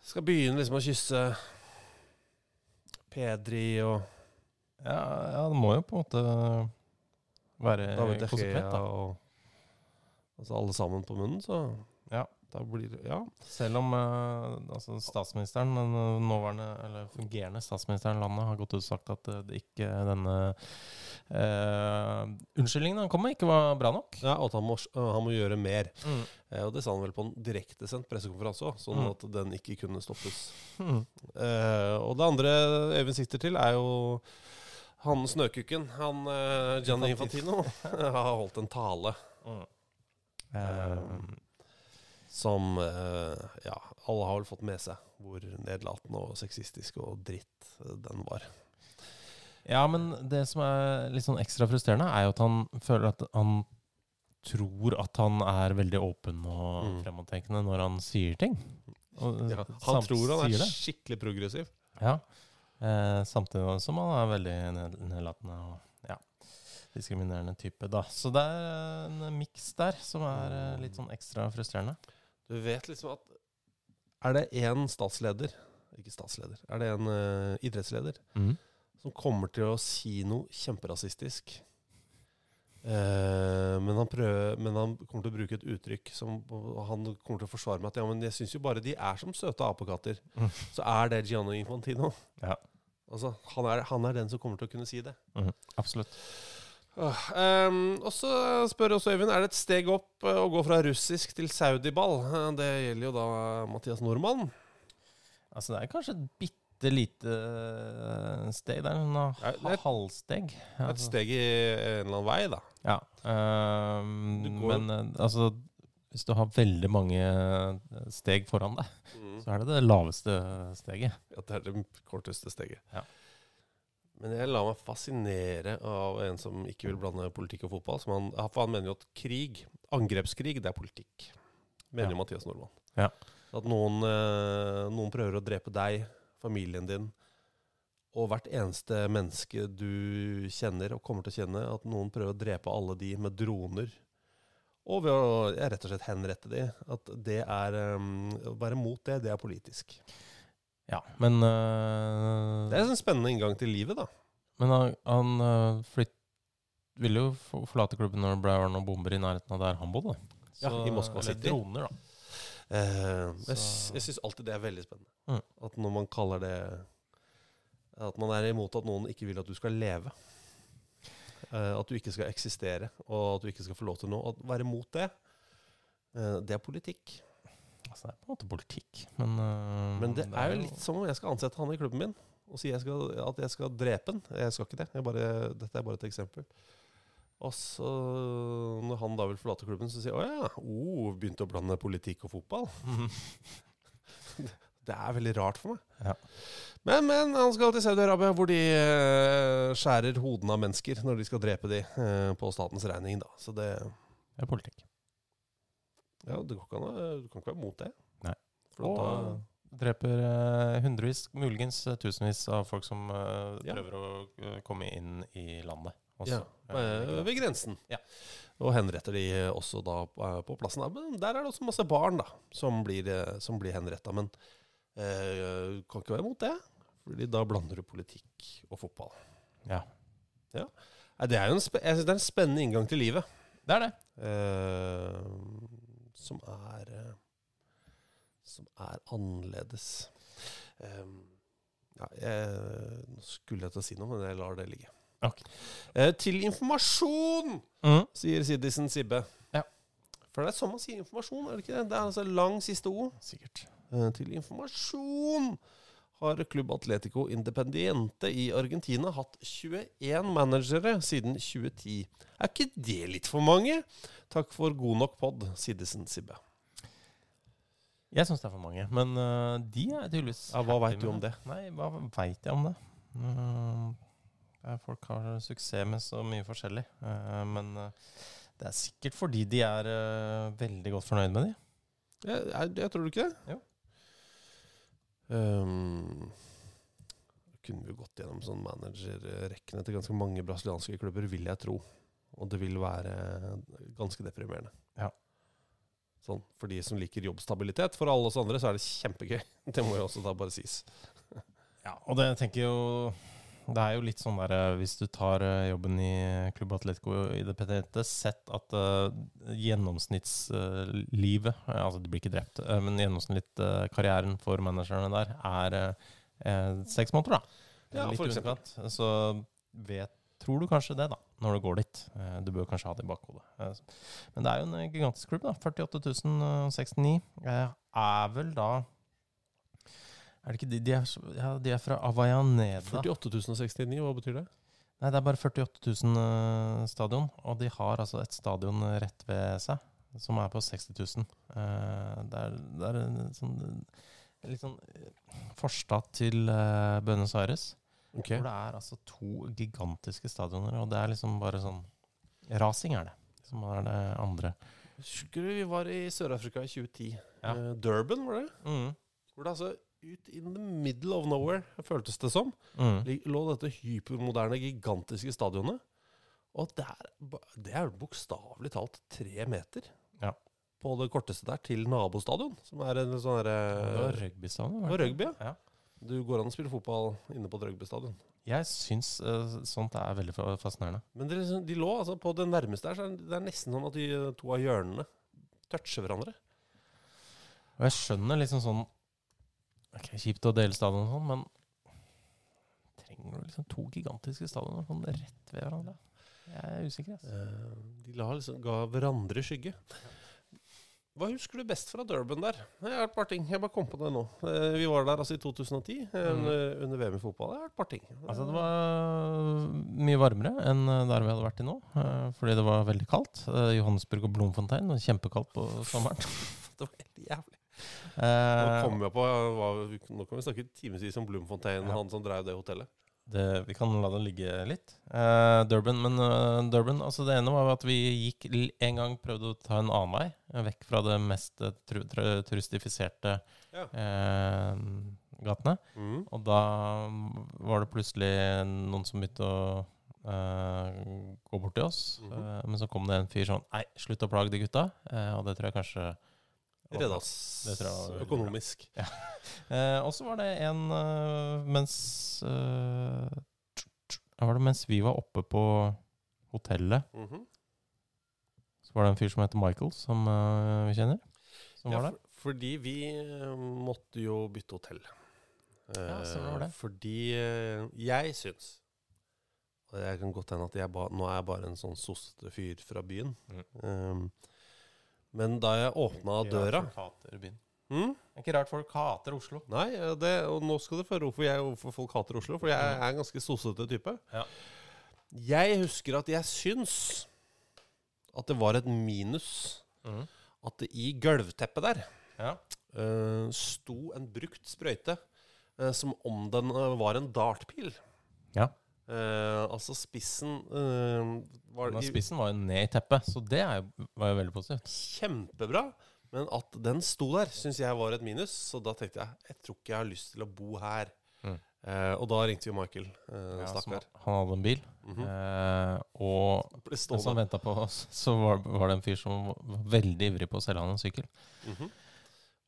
skal begynne liksom å kysse Pedri og Ja, ja, det må jo på en måte være konsekvent, da. og altså alle sammen på munnen, så. Da blir Ja. Selv om eh, altså statsministeren, den eh, nåværende, eller fungerende statsministeren i landet, har gått ut og sagt at eh, det ikke denne eh, unnskyldningen han kom med, ikke var bra nok. ja og at han må, han må gjøre mer. Mm. Eh, og det sa han vel på en direktesendt pressekonferanse òg, sånn Mm. at den ikke kunne stoppes. Mm. Eh, og det andre Øyvind sikter til, er jo han snøkukken. Han uh, Gianni Infantino har holdt en tale Mm. Eh, som eh, Ja, alle har vel fått med seg hvor nedlatende og sexistisk og dritt eh, den var. Ja, men det som er litt sånn ekstra frustrerende, er jo at han føler at han tror at han er veldig åpen og Mm. fremadtenkende når han sier ting. Og, Ja, han tror han er skikkelig progressiv. Ja. Eh, samtidig som han er veldig ned- nedlatende og ja, diskriminerende type, da. Så det er en miks der som er eh, litt sånn ekstra frustrerende. Du vet liksom at Er det én statsleder Ikke statsleder. Er det en uh, idrettsleder Mm. som kommer til å si noe kjemperasistisk Uh, men, han prøver, men han kommer til å bruke et uttrykk som han kommer til å forsvare med at ja, men jeg syns jo bare de er som søte apekatter. Mm. Så er det Gianno Infantino. Ja. Altså, han er, han er den som kommer til å kunne si det. Mm. absolutt. Ehm, og så spør også Øyvind Er det et steg opp eh, å gå fra russisk til saudiball. Eh, Det gjelder jo da Mathias Nordmann. Altså, det er kanskje et bitte lite eh, steg der. Er et- halvsteg. Et Altså, steg i en eller annen vei, da. Ja. Um, men altså hvis du har veldig mange steg foran deg, Mm. så er det det laveste steget. Ja, det er det korteste steget. Ja. Men jeg lar meg fascinere av en som ikke vil blande politikk og fotball. Som han, for han mener jo at krig, angrepskrig, det er politikk. Mener Ja. jo Mathias Nordmann. Ja. At noen, eh, noen prøver å drepe deg, familien din, og hvert eneste menneske du kjenner og kommer til å kjenne. At noen prøver å drepe alle de med droner. Og ved å rett og slett henrette de. At det er um, Å være mot det, det er politisk. Ja, men øh, Det er en spennende inngang til livet, da. Men han, han øh, flytt, ville jo forlate klubben når det ble noen bomber i nærheten av der han bodde. Ja, i Moskva City. droner, da. Uh, jeg jeg syns alltid det er veldig spennende. Mm. At når man kaller det At man er imot at noen ikke vil at du skal leve. Uh, at du ikke skal eksistere, og at du ikke skal få lov til noe. Å være imot det, uh, det er politikk. Altså, det er på en måte politikk, men uh, Men det er jo litt som om jeg skal ansette han i klubben min og si jeg skal, at jeg skal drepe han. Jeg skal ikke det. Jeg bare, dette er bare et eksempel. Og så, når han da vil forlate klubben, så sier jeg å ja, oh, begynte å blande politikk og fotball. det er veldig rart for meg. Ja. Men, men han skal til Saudi-Arabia, hvor de uh, skjærer hodene av mennesker når de skal drepe de uh, på statens regning. da. Så det Det er politikk. Ja, det går ikke an å Du kan ikke være mot det. Nei. For Og da, dreper øh, hundrevis, muligens øh, tusenvis av folk som Ja. prøver å øh, komme inn i landet. også. ja, eh, ved grensen. Ja. Og henretter de eh, også da eh, på plassen. Men der er det også masse barn da, som blir, eh, som blir henretta. Men eh, du kan ikke være imot det. Fordi da blander du politikk og fotball. Ja. Ja. Det er jo en, jeg synes det er en spennende inngang til livet. Det er det. eh, som er eh, Som er annerledes. Um, ja, jeg, nå skulle jeg til å si noe, men jeg lar det ligge. Okay. Eh, til informasjon, mm. sier Citizen Sibbe. Ja. For det er sånn man sier informasjon, er det ikke det? Det er altså lang siste ord. Sikkert. Eh, til informasjon har Klubb Atletico Independiente i Argentina hatt 21 managere siden 2010. Er ikke det litt for mange? Takk for god nok pod, Sidesen Sibbe. Jeg syns det er for mange, men uh, de er tydeligvis Ja, hva veit du om det? Nei, hva veit jeg om det? Uh, folk har suksess med så mye forskjellig. Uh, men det er sikkert fordi de er veldig godt fornøyd med de. Jeg, jeg, jeg tror du ikke det? Jo. Um, kunne vi jo gått gjennom sånn managerrekkene til ganske mange brasilianske klubber, vil jeg tro. Og det vil være ganske deprimerende. Ja. Sånn, For de som liker jobbstabilitet. For alle oss andre så er det kjempegøy. Det må jo også da bare sies. Ja, og det tenker jo Det er jo litt sånn der eh, Hvis du tar eh, jobben i Klubb Atletico i det PTT, sett at uh, gjennomsnittslivet Altså, de blir ikke drept, uh, men gjennomsnittskarrieren for managerne der er seks måneder, da. Ja, litt for eksempel. underkant. Så vet, tror du kanskje det, da, når du går dit. Du bør kanskje ha det i bakhodet. Men det er jo en gigantisk klubb, da. 48 069. Eh, Er vel da er det ikke de, de, er, ja, de er fra Avellaneda. 48 069, hva betyr det? Nei, det er bare 48 000 eh, stadion, og de har altså et stadion rett ved seg, som er på 60 000. Eh, det, er, det er en sånn litt sånn eh, forstad til Buenos Aires, Okay. hvor det er altså to gigantiske stadioner, og det er liksom bare sånn Rasing er det, som er det andre. Husker du vi var i Sør-Afrika i 2010? Ja. Durban, var det? Mm. Hvor det altså ut in the middle of nowhere, føltes det som, Mm. lå dette hypermoderne, gigantiske stadionet. Og det er, det er bokstavelig talt tre meter Ja. på det korteste der til nabostadion, som er en sånn var derre rugbystadion. Det rugby, ja. Du går an å spille fotball inne på et rugbystadion. Jeg syns uh, sånt er veldig fascinerende. Men det, de lå altså på det nærmeste der, så er det er nesten sånn at de eh, to av hjørnene toucher hverandre. Og jeg skjønner liksom sånn Ok, Kjipt å dele stadion og sånn, men trenger du liksom to gigantiske stadioner sånn rett ved hverandre? Jeg er usikker. Altså. De la liksom, ga hverandre skygge. Hva husker du best fra Durban der? Jeg har et par ting. Jeg bare kom på det nå. Eh, Vi var der altså i 2010, eh, under, under VM i fotball. Jeg har et par ting. Altså, det var mye varmere enn der vi hadde vært i nå. fordi det var veldig kaldt. Johannesburg og Blomfontein var kjempekaldt på sommeren. Det var helt jævlig. Nå Eh, kommer jeg på hva, Nå kan vi snakke timevis om Bloemfontein, han som drev det hotellet. det, vi kan la det ligge litt. Uh, Durban, men uh, Durban, altså det ene var at vi gikk en gang prøvde å ta en annen vei, vekk fra det mest tru, tru, turistifiserte Ja. eh, gatene. Mm. Og da var det plutselig noen som begynte å gå bort til oss. Mhm. Eh, men så kom det en fyr sånn Nei, slutt å plage de gutta. Og det tror jeg kanskje Redda oss Det tror jeg var økonomisk. Ja. Eh, og så var det en eh, mens eh, var det mens vi var oppe på hotellet, Mhm. så var det en fyr som heter Michael, som eh, vi kjenner. Som Ja, var der. for, fordi vi måtte jo bytte hotell. Ja, så var det. Eh, Fordi eh, jeg syns Og jeg kan godt hende at jeg ba, nå er jeg bare en sånn sossete fyr fra byen. Mm. Um, men da jeg åpna døra hater byen. mm? Det er ikke rart folk hater Oslo. Nei, det, og nå skal du få hvorfor, jeg, hvorfor folk hater Oslo. For jeg er en ganske sossete type. Ja. Jeg husker at jeg syns at det var et minus mm. at det i gulvteppet der Ja. uh, sto en brukt sprøyte uh, som om den eh, var en dartpil. Ja. Eh, altså spissen uh, var Men spissen var jo ned i teppet, så det jo, var jo veldig positivt. kjempebra. Men at den sto der, syns jeg var et minus. Så da tenkte jeg jeg tror ikke jeg har lyst til å bo her. Mm. Uh, og da ringte vi Michael. Uh, Ja, som, han hadde en bil, mm -hmm. uh, og mens han venta på oss, så var, var det en fyr som var veldig ivrig på å selge han en sykkel. Mhm.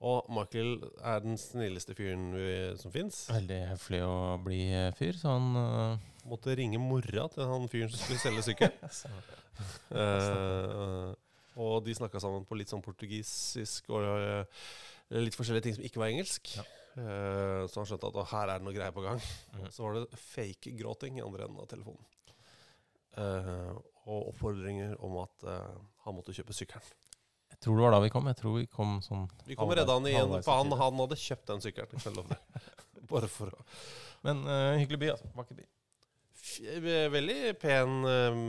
Og Michael er den snilleste fyren vi, som fins. Veldig høflig å bli eh, fyr, så han uh... Måtte ringe mora til han fyren som skulle selge sykkel. uh, og de snakka sammen på litt sånn portugisisk og uh, litt forskjellige ting som ikke var engelsk. Ja. Så han skjønte at her er det noe greier på gang. Mhm. Så var det fake gråting i andre enden av telefonen. Og oppfordringer om at han måtte kjøpe sykkelen. Tror det var da vi kom. Jeg tror vi kom sånn Vi kom og redda han igjen, for han, han hadde kjøpt den sykkelen. Bare for å Men uh, hyggelig by, altså. Vakker by. Veldig pen, eh,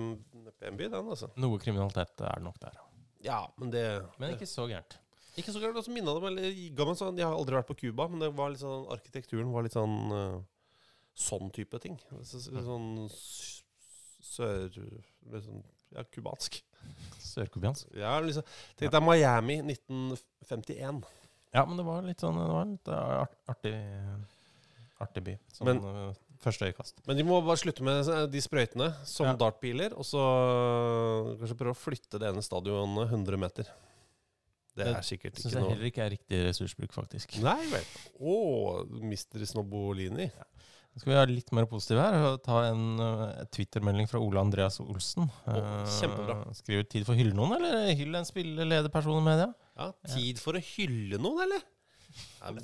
pen by, den, altså. Noe kriminalitet er det nok der. Ja, men det Men ikke så gærent. Ikke så gærent. Også minnet det meg sånn, Jeg har aldri vært på Cuba, men det var sånn, arkitekturen var litt sånn uh, sånn type ting. Så, så, sånn sør... Sånn, ja, cubansk. Sørkubiansk. Ja, liksom, Tenk deg Miami 1951. Ja, men det var litt sånn Det var en litt art, artig, artig by. Sånn Men- eh, første øyekast. Men de må bare slutte med de sprøytene som Ja. dartpiler, og så kanskje prøve å flytte det ene stadionet 100 meter. Det er sikkert Syns ikke jeg noe heller ikke er riktig ressursbruk, faktisk. Nei vel. Å, Mr. Snobbolini. Skal vi være litt mer positive her og ta en uh, Twitter-melding fra Ole Andreas Olsen? Oh, kjempebra. Uh, skriver 'tid for å hylle noen', eller 'hyll en spillelederperson i media'? Ja, Tid for å hylle noen, eller? Ja, men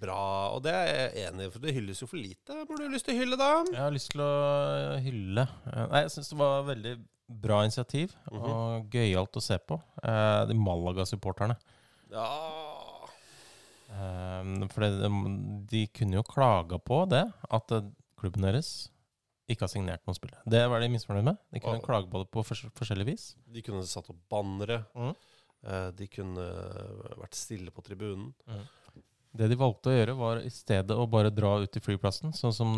bra. Og det er jeg enig i, for det hylles jo for lite. Burde du lyst til å hylle, da? Jeg har lyst til å hylle eh, Nei, jeg syns det var veldig bra initiativ, Mhm. og gøyalt å se på. De Malaga-supporterne. Ja for det, de, kunne jo klaga på det, at eh, klubben deres ikke har signert noen spillere. Det var de misfornøyd med. De kunne og, klage på det på fors forskjellig vis. De kunne satt opp bannere. Mhm. Eh, De kunne vært stille på tribunen. Det de valgte å gjøre, var i stedet å bare dra ut til flyplassen, sånn som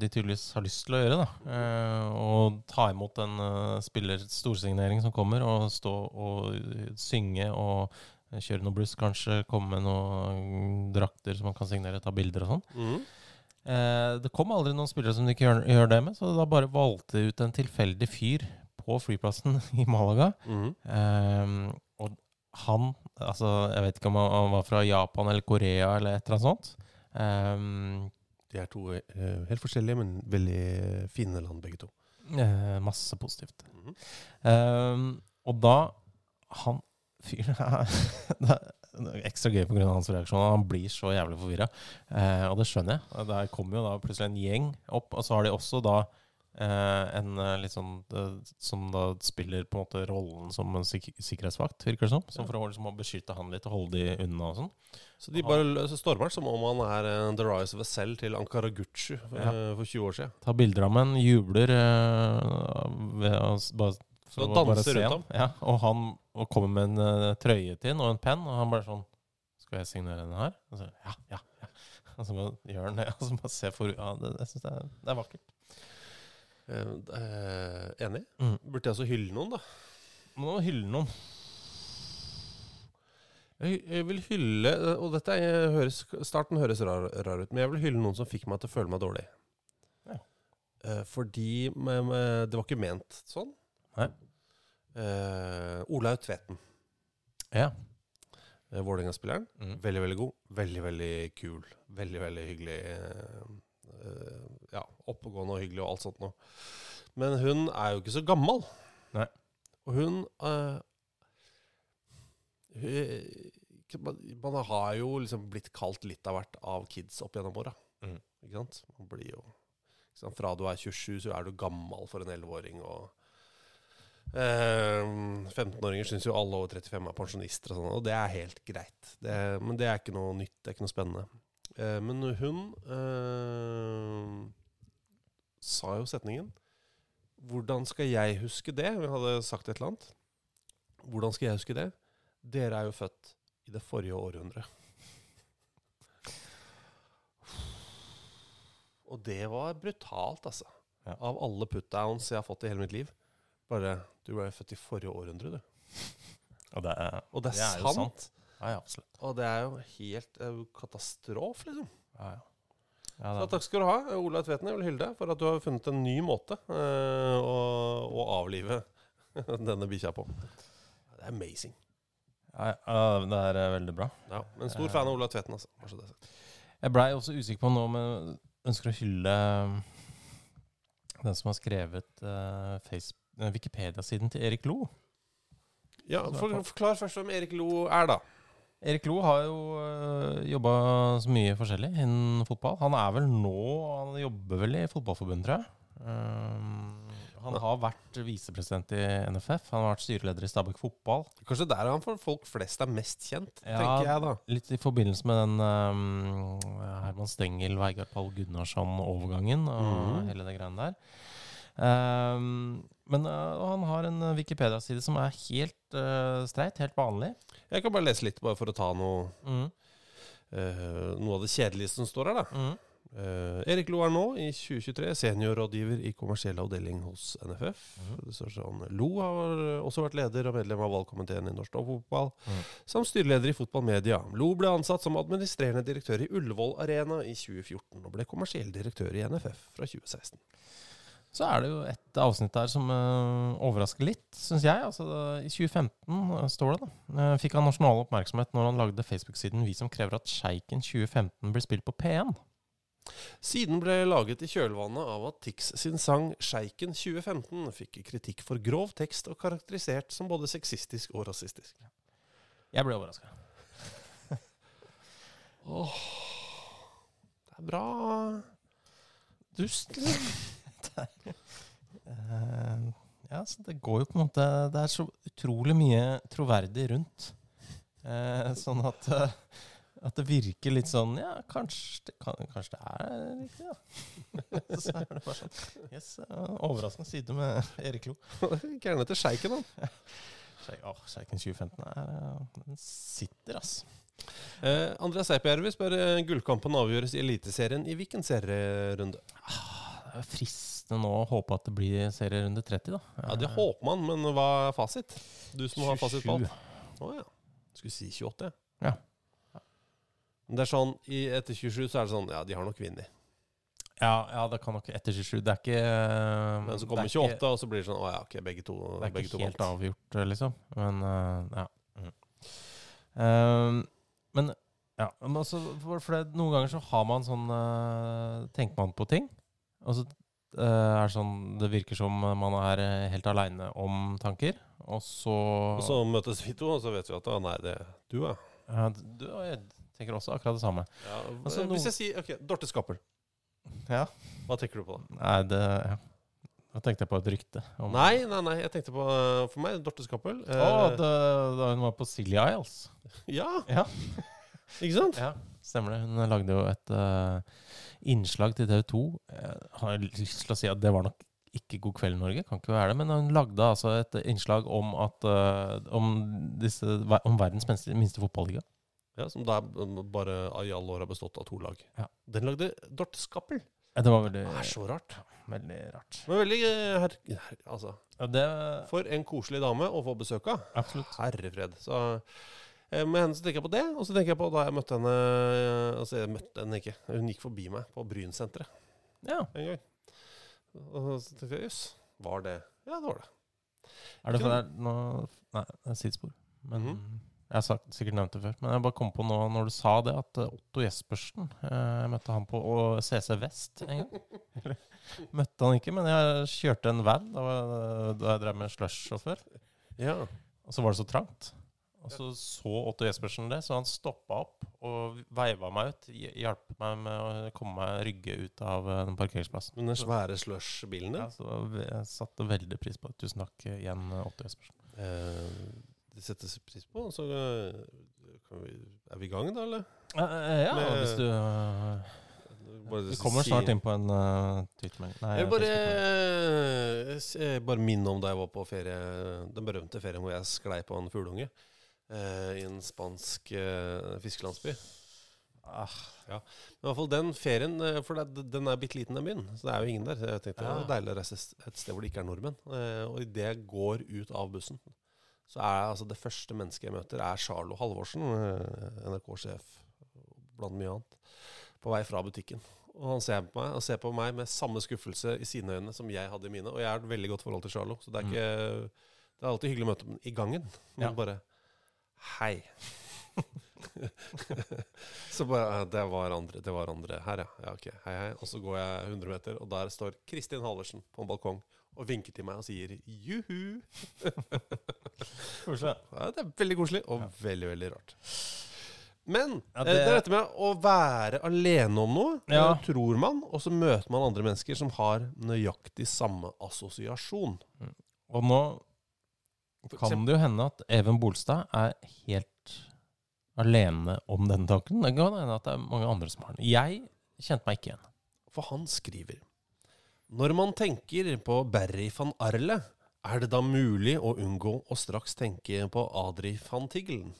de tydeligvis har lyst til å gjøre. da. Eh, og ta imot en uh, spiller storsignering som kommer, og stå og synge og kjøre noe bluss, kanskje komme med noen drakter som man kan signere, ta bilder og sånn. Mm. Eh, det kom aldri noen spillere som de ikke gjør, gjør det med, så da bare valgte de ut en tilfeldig fyr på flyplassen i Malaga. Mm. Eh, og han Altså, jeg vet ikke om han, var fra Japan eller Korea eller et eller annet sånt. Eh, De er to eh, helt forskjellige, men veldig fine land, begge to. eh, masse positivt. Mm. Eh, og da Han fyren Det er ekstra gøy pga. hans reaksjon. Han blir så jævlig forvirra. Eh, og det skjønner jeg. Der kommer jo da plutselig en gjeng opp, og så har de også da Eh, en eh, litt sånn det, som da spiller på en måte rollen som en sik sikkerhetsvakt, virker det som. Som for å liksom, beskytte han litt og holde de unna og sånn. Så de bare så stormer han som om han er uh, The Rise of a Cell til Ankara Gucci eh, Ja. for 20 år siden. Tar bilder av ham, jubler uh, ved å bare, Så å danser rundt ham. Ja, og han og kommer med en uh, trøye til ham og en penn, og han bare sånn Skal jeg signere den her? Og så, ja, ja, ja. Og så bare gjør han det. Og så bare se for Ja, det, jeg syns det, er- det er vakkert. Eh, eh, enig. Mm. Burde jeg også hylle noen, da? Må hylle noen. Jeg, jeg vil hylle Og dette er, høres, starten høres rar, rar ut, men jeg vil hylle noen som fikk meg til å føle meg dårlig. Ja. Eh, fordi men, det var ikke ment sånn. Nei. Uh, Olaug Tveten. Ja. Uh, Vålerenga-spilleren. Mm. Veldig, veldig god. Veldig, veldig kul. Veldig, veldig hyggelig. eh, eh, ja, oppegående og hyggelig og alt sånt noe. Men hun er jo ikke så gammel. Nei. Og hun eh, hun- man, har jo liksom blitt kalt litt av hvert av kids opp gjennom åra. Mm. Ikke sant? Man blir jo? Fra du er 27, så er du gammel for en 11-åring. Og eh, 15-åringer syns jo alle over 35 er pensjonister, og sånn, og det er helt greit. Det, men det er ikke noe nytt, det er ikke noe spennende. Eh, men hun eh, sa jo setningen Hvordan skal jeg huske det? Vi hadde sagt et eller annet. Hvordan skal jeg huske det? Dere er jo født i det forrige århundret. Og det var brutalt, altså. Ja. Av alle putdowns jeg har fått i hele mitt liv. Bare Du ble født i forrige århundre, du. Og det er, Og det er, det er jo sant. sant. Ja, ja. Og det er jo helt uh, katastrofe, liksom. Ja, ja. Ja, Så er, takk skal du ha, Ola Tveten. Jeg vil hylle deg for at du har funnet en ny måte eh, å, å avlive denne bikkja på. Det er amazing. det er eh, veldig bra. Ja, men stor fan av Ola Tveten, altså. Det er. Jeg blei også usikker på nå om jeg ønsker å hylle eh, den som har skrevet uh, face- eh, Wikipedia-siden til Erik Lo. Ja, for, Forklar først hvem Erik Lo er, da. Erik Lo har jo uh, jobba så mye forskjellig innen fotball. Han er vel nå Han jobber vel i Fotballforbundet, tror jeg. Um, han har vært visepresident i NFF. Han har vært styreleder i Stabæk Fotball. Kanskje der er han for folk flest er mest kjent, Ja, tenker jeg da. Litt i forbindelse med den um, Herman Stengel, Veigard Pall Gunnarsson-overgangen og Mhm. hele det greiene der. Um, men uh, han har en uh, Wikipedia-side som er helt uh, streit, helt vanlig. Jeg kan bare lese litt, bare for å ta noe, Mm. uh, noe av det kjedelige som står her, da. Mm. Eh, Erik Lo er nå, i 2023, seniorrådgiver i kommersiell avdeling hos NFF. Mm. Sånn Lo har også vært leder og medlem av valgkomiteen i norsk toppfotball, mm. samt styreleder i Fotball Media. Lo ble ansatt som administrerende direktør i Ullevål Arena i 2014, og ble kommersiell direktør i NFF fra 2016. Så er det jo et avsnitt der som uh, overrasker litt, syns jeg. Altså, I 2015 uh, står det da, uh, fikk han nasjonal oppmerksomhet når han lagde Facebook-siden Vi som krever at Sjeiken 2015 blir spilt på P1. Siden ble laget i kjølvannet av at Tix sin sang 'Sjeiken 2015' fikk kritikk for grov tekst og karakterisert som både sexistisk og rasistisk. Jeg ble overraska. Åh, det er bra dust, liksom. Eh, ja, så det går jo på en måte Det er så utrolig mye troverdig rundt. Eh, sånn at, eh, at det virker litt sånn Ja, kanskje det, kan, kanskje det er riktig, ja. så er det bare sånn Yes, eh, overraskende side med Erik Lo. Gjerne til sjeiken, da. Åh, Sjeiken 2015 er Den sitter, ass. Eh, Andreas Eipjärvi spør gullkampen avgjøres i Eliteserien i hvilken serierunde? Det er fristende nå å håpe at det blir serierunde 30, da. Ja, Det håper man, men hva er fasit? Du som har fasit på 27. alt. Å ja. Skulle si 28. Ja. Men det er sånn, i, etter 27 så er det sånn Ja, de har nok vunnet. Ja, ja, det kan nok etter 27. Det er ikke uh, Men så kommer 28, ikke- 28, og så blir det sånn Å ja, ok, begge to, Det er begge ikke to helt vant. avgjort, liksom. Men uh, ja. Mm. Uh, men ja, men altså, for, for det, noen ganger så har man sånn eh, Tenker man på ting, og så eh, er det sånn Det virker som man er eh, helt aleine om tanker, og så Og så møtes vi to, og så vet vi at å, nei, det er du, ja. ja, Du jeg tenker også akkurat det samme. ja Altså, Hvis jeg sier ok, Dorte Skappel, Ja. hva tenker du på da? Nei, det ja. Da tenkte jeg på et rykte. om- Nei, nei, nei. Jeg tenkte på eh, for meg Dorte Skappel. Å, Eh, da, hun var på Silly Isles. Ja, Ja. ikke sant? Ja, stemmer det. Hun lagde jo et eh, innslag til TV 2. Jeg har lyst til å si at det var nok ikke God kveld, Norge. Kan ikke være det. Men hun lagde altså et innslag om, at, eh, om, disse, om verdens minste, minste fotballiga. Ja, Som da bare i alle år har bestått av to lag. Ja. Den lagde Dorte Skappel. Ja, Det var veldig, Det er så rart. veldig rart. Men veldig eh, her, her, Altså, Ja, det, for en koselig dame å få besøk av. absolutt. Herrefred. Så eh, med henne så tenker jeg på det, og så tenker jeg på da jeg møtte henne eh, Altså, jeg møtte henne ikke. Hun gikk forbi meg på Brynsenteret Ja. en gang. Og så tenkte jeg jøss, var det Ja, det var det. Er det for det er nå Nei, det er sidespor. Men Mhm. Jeg har sagt, sikkert nevnt det før. Men jeg bare kom på nå når du sa det, at eh, Otto Jespersen eh, Jeg møtte han på CC Vest en gang. Møtte han ikke, men jeg kjørte en van da, da jeg drev med slush-sjåfør. Ja. Og så var det så trangt. Og så så Otto Jespersen det, så han stoppa opp og veiva meg ut. hj- Hjalp meg med å komme meg rygge ut av eh, den parkeringsplassen. Men den svære slush-bilen Ja, din så jeg satte veldig pris på det. Tusen takk igjen, Otto Jespersen. eh, Det settes pris på. Så eh, kan vi, er vi i gang, da, eller? Eh, ja, Med- hvis du uh, Vi kommer snart inn på en uh, tweetmelding. Nei, Jeg vil bare, eh, eh, bare minne om da jeg var på ferie, den berømte ferien hvor jeg sklei på en fugleunge eh, i en spansk eh, fiskelandsby. Ah, Ja. Men i hvert fall den ferien, eh, for det, den er bitte liten den byen, så det er jo ingen der. Jeg tenkte det Ja. var deilig å reise et sted hvor det ikke er nordmenn. Eh, og idet jeg går ut av bussen, så er altså det første mennesket jeg møter, er Charlo Halvorsen, eh, NRK-sjef blant mye annet, på vei fra butikken. Og han ser på meg og ser på meg med samme skuffelse i sine øyne som jeg hadde i mine. Og jeg har et veldig godt forhold til Charlo, så det er, ikke, det er alltid hyggelig å møte ham i gangen. Men Mm. Ja. bare Hei. så bare Det var andre. Det var andre her, ja. ja. Ok, hei, hei. Og så går jeg 100 meter, og der står Kristin Halvorsen på en balkong og vinker til meg og sier juhu. Koselig. Ja, det er veldig koselig og veldig, veldig rart. Men Ja, eh, det- det er dette med å være alene om noe, Ja. eh, tror man, og så møter man andre mennesker som har nøyaktig samme assosiasjon. Og nå kan det jo hende at Even Bolstad er helt alene om denne tanken. Det kan hende at det er mange andre som har den. Jeg kjente meg ikke igjen. For han skriver Når man tenker på Barry van Arle, er det da mulig å unngå å straks tenke på Adri van Tiggelen?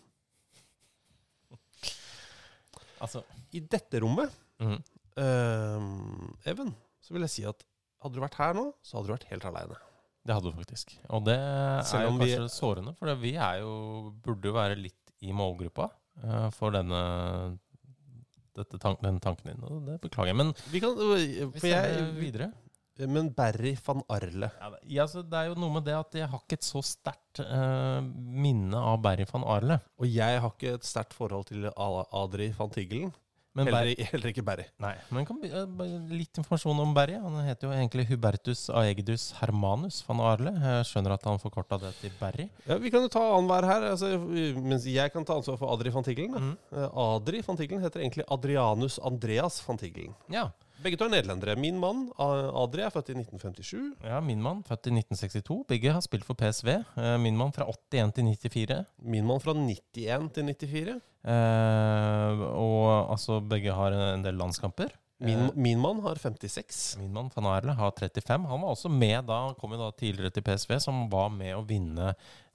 Altså, I dette rommet, mm. uh, Even, så vil jeg si at hadde du vært her nå, så hadde du vært helt aleine. Det hadde du faktisk. Og det er jo kanskje vi- sårende, for vi er jo, burde jo være litt i målgruppa uh, for denne dette tank, den tanken din. Og det beklager jeg. Men Vi kan vi For jeg videre. Men Barry van Arle Ja, det- altså, det er jo noe med det at jeg har ikke et så sterkt uh, minne av Barry van Arle. Og jeg har ikke et sterkt forhold til Adri van Tiggelen. Men Heller, Barry- heller ikke Barry. Nei, men kan, eh, litt informasjon om Barry. Han heter jo egentlig Hubertus Aegidus Hermanus van Arle. Jeg skjønner at han forkorta det til Barry. Ja, Vi kan jo ta annenhver her, altså, mens jeg kan ta ansvar for Adri van Tiggelen. Mhm. Eh, Adri van Tiggelen heter egentlig Adrianus Andreas van Tiggelen. Ja. Begge to er nederlendere. Min mann Adri er født i 1957. ja, min mann, født i 1962. Begge har spilt for PSV. Eh, Min mann fra 81 til 94. Min mann fra 91 til 94. Eh, og altså, begge har en del landskamper. Min, Eh, min mann har 56. Min mann van Erle har 35. Han var også med da, han kom jo da tidligere til PSV, som var med å vinne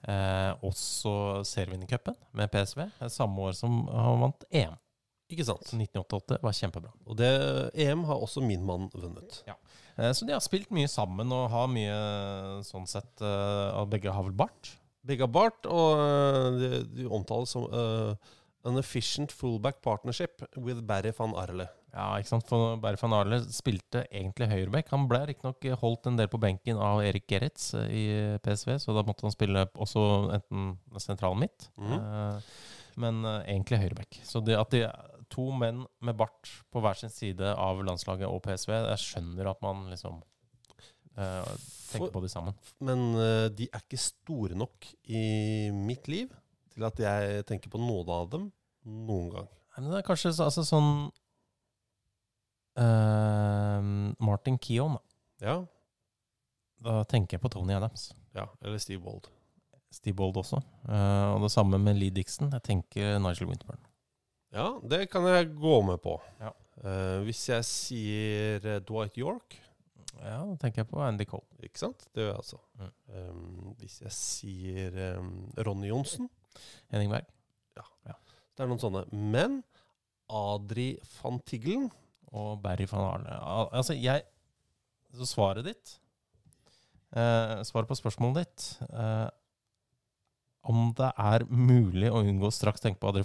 eh, også serievinnercupen med PSV. eh, Samme år som han vant EM. Ikke sant? 1988 var kjempebra. Og det EM har også min mann vunnet. Ja. så de har spilt mye sammen og har mye sånn sett eh, og Begge har vel bart? Begge har bart, og de, de omtales som uh, An efficient fullback partnership with Barry van Arle. Ja, ikke sant? For Barry van Arle spilte egentlig høyreback. Han ble riktignok holdt en del på benken av Erik Gerritz eh, i PSV, så da måtte han spille også enten sentralen midt, mm. eh, men eh, egentlig høyreback. Så det at de to menn med bart på hver sin side av landslaget og PSV, jeg skjønner at man liksom uh, tenker på de sammen. Men uh, de er ikke store nok i mitt liv til at jeg tenker på noen av dem noen gang. Nei, Men det er kanskje så, altså sånn uh, Martin Keown, da. Ja. Da tenker jeg på Tony Adams. Ja, eller Steve Wold. Steve Bold også. Og det samme med Lee Dixon. Jeg tenker Nigel Winterburn. Ja, det kan jeg gå med på. Ja. Eh, hvis jeg sier eh, Dwight York Ja, da tenker jeg på Andy Cole. Ikke sant? Det gjør jeg altså. Mm. Um, hvis jeg sier um, Ronny Johnsen Henning Berg. Ja, Det er noen sånne. Men Adri van Tiggelen Og Barry van Arne. Al altså, jeg Så svaret ditt eh, Svaret på spørsmålet ditt eh, Om det er mulig å unngå straks tenke på Adri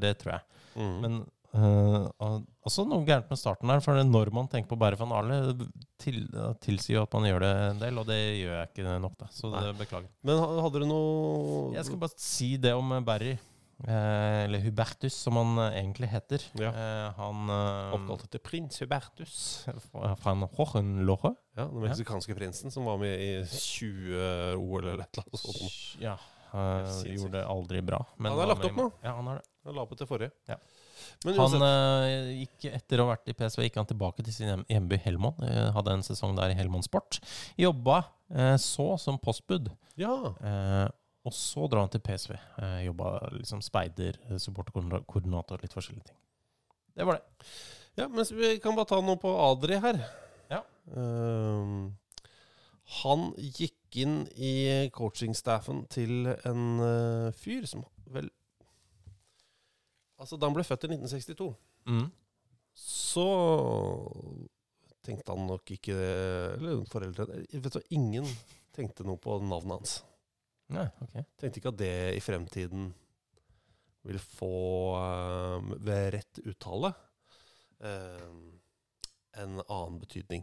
det tror jeg. mm. Men uh, også noe gærent med starten her. For når man tenker på Barry van Arle, til, tilsier jo at man gjør det en del, og det gjør jeg ikke nok, da. Så det beklager. Men hadde du noe Jeg skal bare si det om Barry. Eh, eller Hubertus, som han eh, egentlig heter. Ja. Eh, han eh, Oppkalt etter prins Hubertus. fra Hohenlohe. Ja, Den meksikanske prinsen som var med i 20 OL eller et eller annet sånt. Ja. Sinnssykt. gjorde det aldri bra. men Han har lagt opp nå. Ja, han har det. Han la på til forrige. Ja. Men Han eh, gikk etter å ha vært i PSV, gikk han tilbake til sin hjem- hjemby Helmond. Uh, hadde en sesong der i Helmond Sport. Jobba så som postbud. ja. Og så drar han til PSV. Uh, jobba liksom speider, supporterkoordinator, litt forskjellige ting. Det var det. ja, men vi kan bare ta noe på Adri her. Ja. Um, han gikk inn i coachingstaffen til en uh, fyr som vel Altså, da han ble født i 1962 Mm. så tenkte han nok ikke Eller foreldrene Vet du ingen tenkte noe på navnet hans. Nei, ok. Tenkte ikke at det i fremtiden vil få uh, ved rett uttale uh, en annen betydning.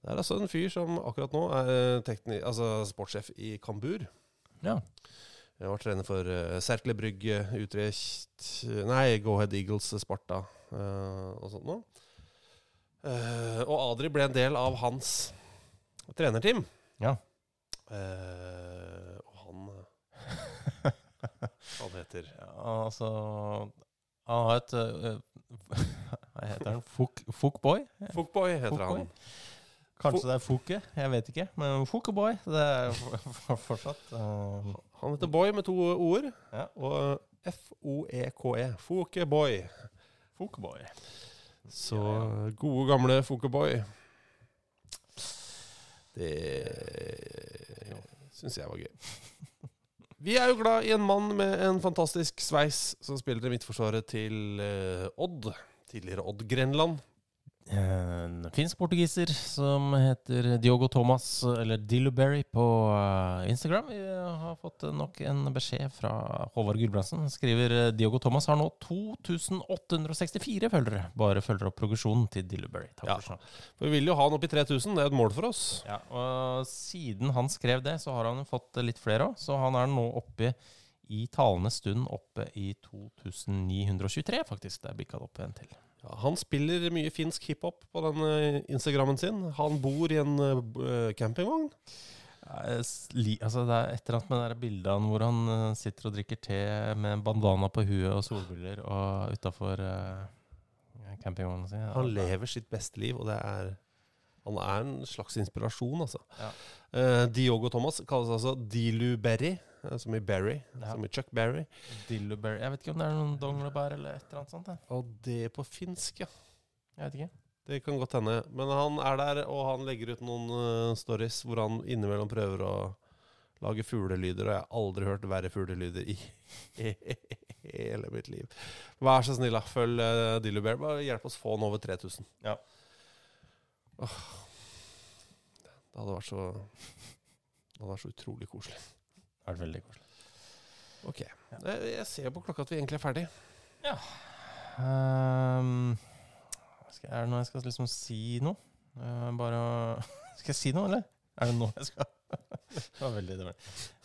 Det er altså en fyr som akkurat nå er eh, altså sportssjef i Kambur. Ja. Jeg var trener for uh, Serkle Brygge, Utrecht Nei, Go-Head Eagles, Sparta uh, og sånt noe. Uh, og Adri ble en del av hans trenerteam. Ja. Uh, og han Hva heter Ja, altså Han har et eh, Hva heter han? Fookboy? Fokboy heter Fokboy. han. Kanskje det er Foke? Jeg vet ikke. Men Fokeboy, det er for- for- fortsatt uh... Han heter Boy med to ord. Ja. Og F-O-E-K-E. Fokeboy. Fokeboy. Så gode, gamle Fokeboy. Det syns jeg var gøy. Vi er jo glad i en mann med en fantastisk sveis som spiller i midtforsvaret til eh, Odd. Tidligere Odd Grenland. En finsk portugiser som heter Diogo Thomas, eller Dilluberry, på eh, Instagram. Vi har fått nok en beskjed fra Håvard Gulbrandsen. Skriver eh, Diogo Thomas har nå 2864 følgere. Bare følger opp progresjonen til Dilluberry. Takk Ja. for. Vi vil jo ha han opp i 3000. Det er et mål for oss. Ja, og siden han skrev det, så har han fått litt flere òg. Så han er nå oppe i talende stund oppe i 2923, faktisk. Det er bikka opp en til. Ja, han spiller mye finsk hiphop på den eh, Instagrammen sin. Han bor i en eh, campingvogn. Altså, det er et eller annet med det av hvor han eh, sitter og drikker te med en bandana på huet og solbriller og utafor campingvogna si. Han lever sitt beste liv, og det er Han er en slags inspirasjon, altså. Ja. Uh, Diogo Thomas kalles altså Dilu Berry, eh, som i Berry. Ja. Som i Chuck Berry. Dilu Berry. Jeg vet ikke om det er noen donglebær eller et eller annet sånt. jeg. Og det på finsk, ja. Jeg vet ikke. Det kan godt hende. Men han er der, og han legger ut noen uh, stories hvor han innimellom prøver å lage fuglelyder, og jeg har aldri hørt verre fuglelyder i hele mitt liv. Vær så snill. Følg uh, Dillu Bear. Bare hjelp oss få han over 3000. Ja. Åh. Det hadde vært så Det hadde vært så utrolig koselig. Det er veldig koselig. Ok. Jeg, jeg ser på klokka at vi egentlig er ferdig. Um, skal, er det noe jeg skal liksom si noe? Uh, bare å- Skal jeg si noe, eller? Er det nå jeg skal Det var veldig dårlig.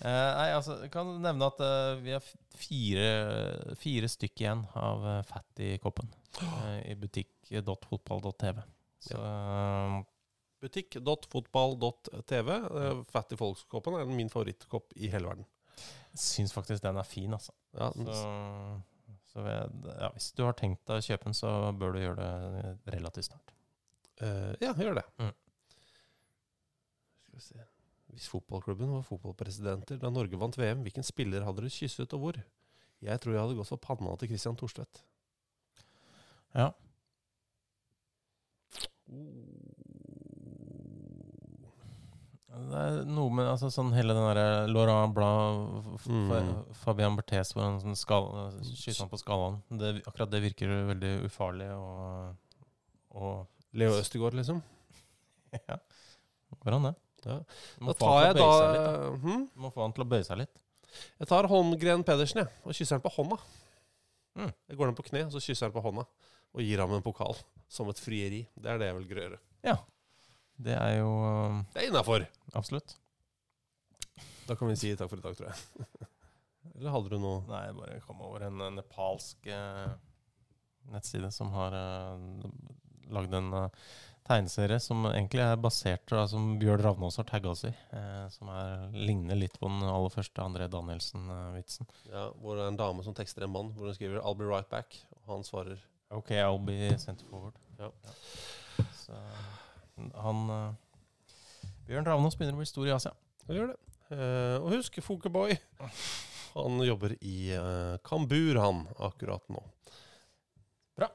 Uh, nei, altså, jeg kan nevne at uh, vi har fire, fire stykk igjen av uh, Fat i koppen. uh, I butikk.fotball.tv. Så eh, Butikk.fotball.tv. Fatty Folks-koppen er min favorittkopp i hele verden. jeg syns faktisk den er fin, altså. Ja, Så, så ved, ja, hvis du har tenkt deg å kjøpe den, så bør du gjøre det relativt snart. Uh, ja, gjør det. Mm. Skal vi se Hvis fotballklubben var fotballpresidenter da Norge vant VM, hvilken spiller hadde dere kysset og hvor? Jeg tror jeg hadde gått for panna til Christian Thorstvedt. Ja. Det er noe med altså, sånn hele den derre Laurent Blad, Mm. Fabian Berthes, hvor han sånn skal, skyter han på skallen. Det, akkurat det virker veldig ufarlig og, og Leo Østegård, liksom? Ja. Går han det. Ja. Da tar jeg da litt, da. Hmm? Må få han til å bøye seg litt. Jeg tar Holmgren Pedersen jeg, og kysser han på hånda. Mm. Jeg går ned på kne, og så kysser han på hånda. Og gir ham en pokal. Som et frieri. Det er det jeg vil gjøre. Ja. Det er jo um, Det er innafor. Absolutt. Da kan vi si takk for i dag, tror jeg. Eller hadde du noe Nei, jeg bare kom over en eh, nepalsk eh, nettside som har uh, lagd en eh, tegneserie som egentlig er basert på Som Bjørn Ravnås har tagga oss i. eh, som er, ligner litt på den aller første André Danielsen-vitsen. Ja, Hvor det er en dame som tekster en mann, hvor hun skriver 'I'll be right back'. Og han svarer OK, I'll be center forward. Ja. Så han uh, Bjørn Ravnås begynner å bli stor i Asia. Han gjør det. Uh, og husk, Fokeboy. Han jobber i uh, Kambur, han, akkurat nå. Bra.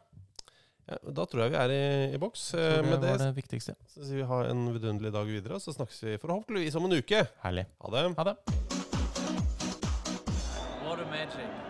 Ja, da tror jeg vi er i, i boks. Tror det med det, var det viktigste. så sier vi ha en vidunderlig dag videre, og så snakkes vi forhåpentligvis om en uke. Herlig. Ha det. Ha det. What a magic.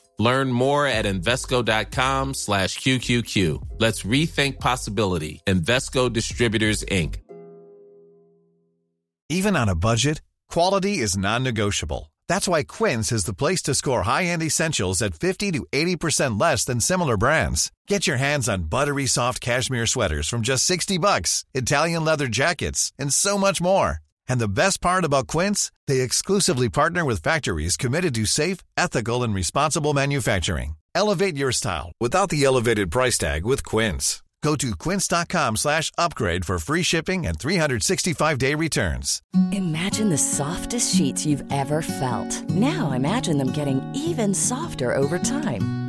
Learn more at Invesco.com slash QQQ. Let's rethink possibility. Invesco Distributors, Inc. Even on a budget, quality is non-negotiable. That's why Quince is the place to score high-end essentials at 50 to 80% less than similar brands. Get your hands on buttery soft cashmere sweaters from just 60 bucks, Italian leather jackets, and so much more. And the best part about Quince, they exclusively partner with factories committed to safe, ethical, and responsible manufacturing. Elevate your style without the elevated price tag with Quince. Go to quince.com slash upgrade for free shipping and 365-day returns. Imagine the softest sheets you've ever felt. Now imagine them getting even softer over time.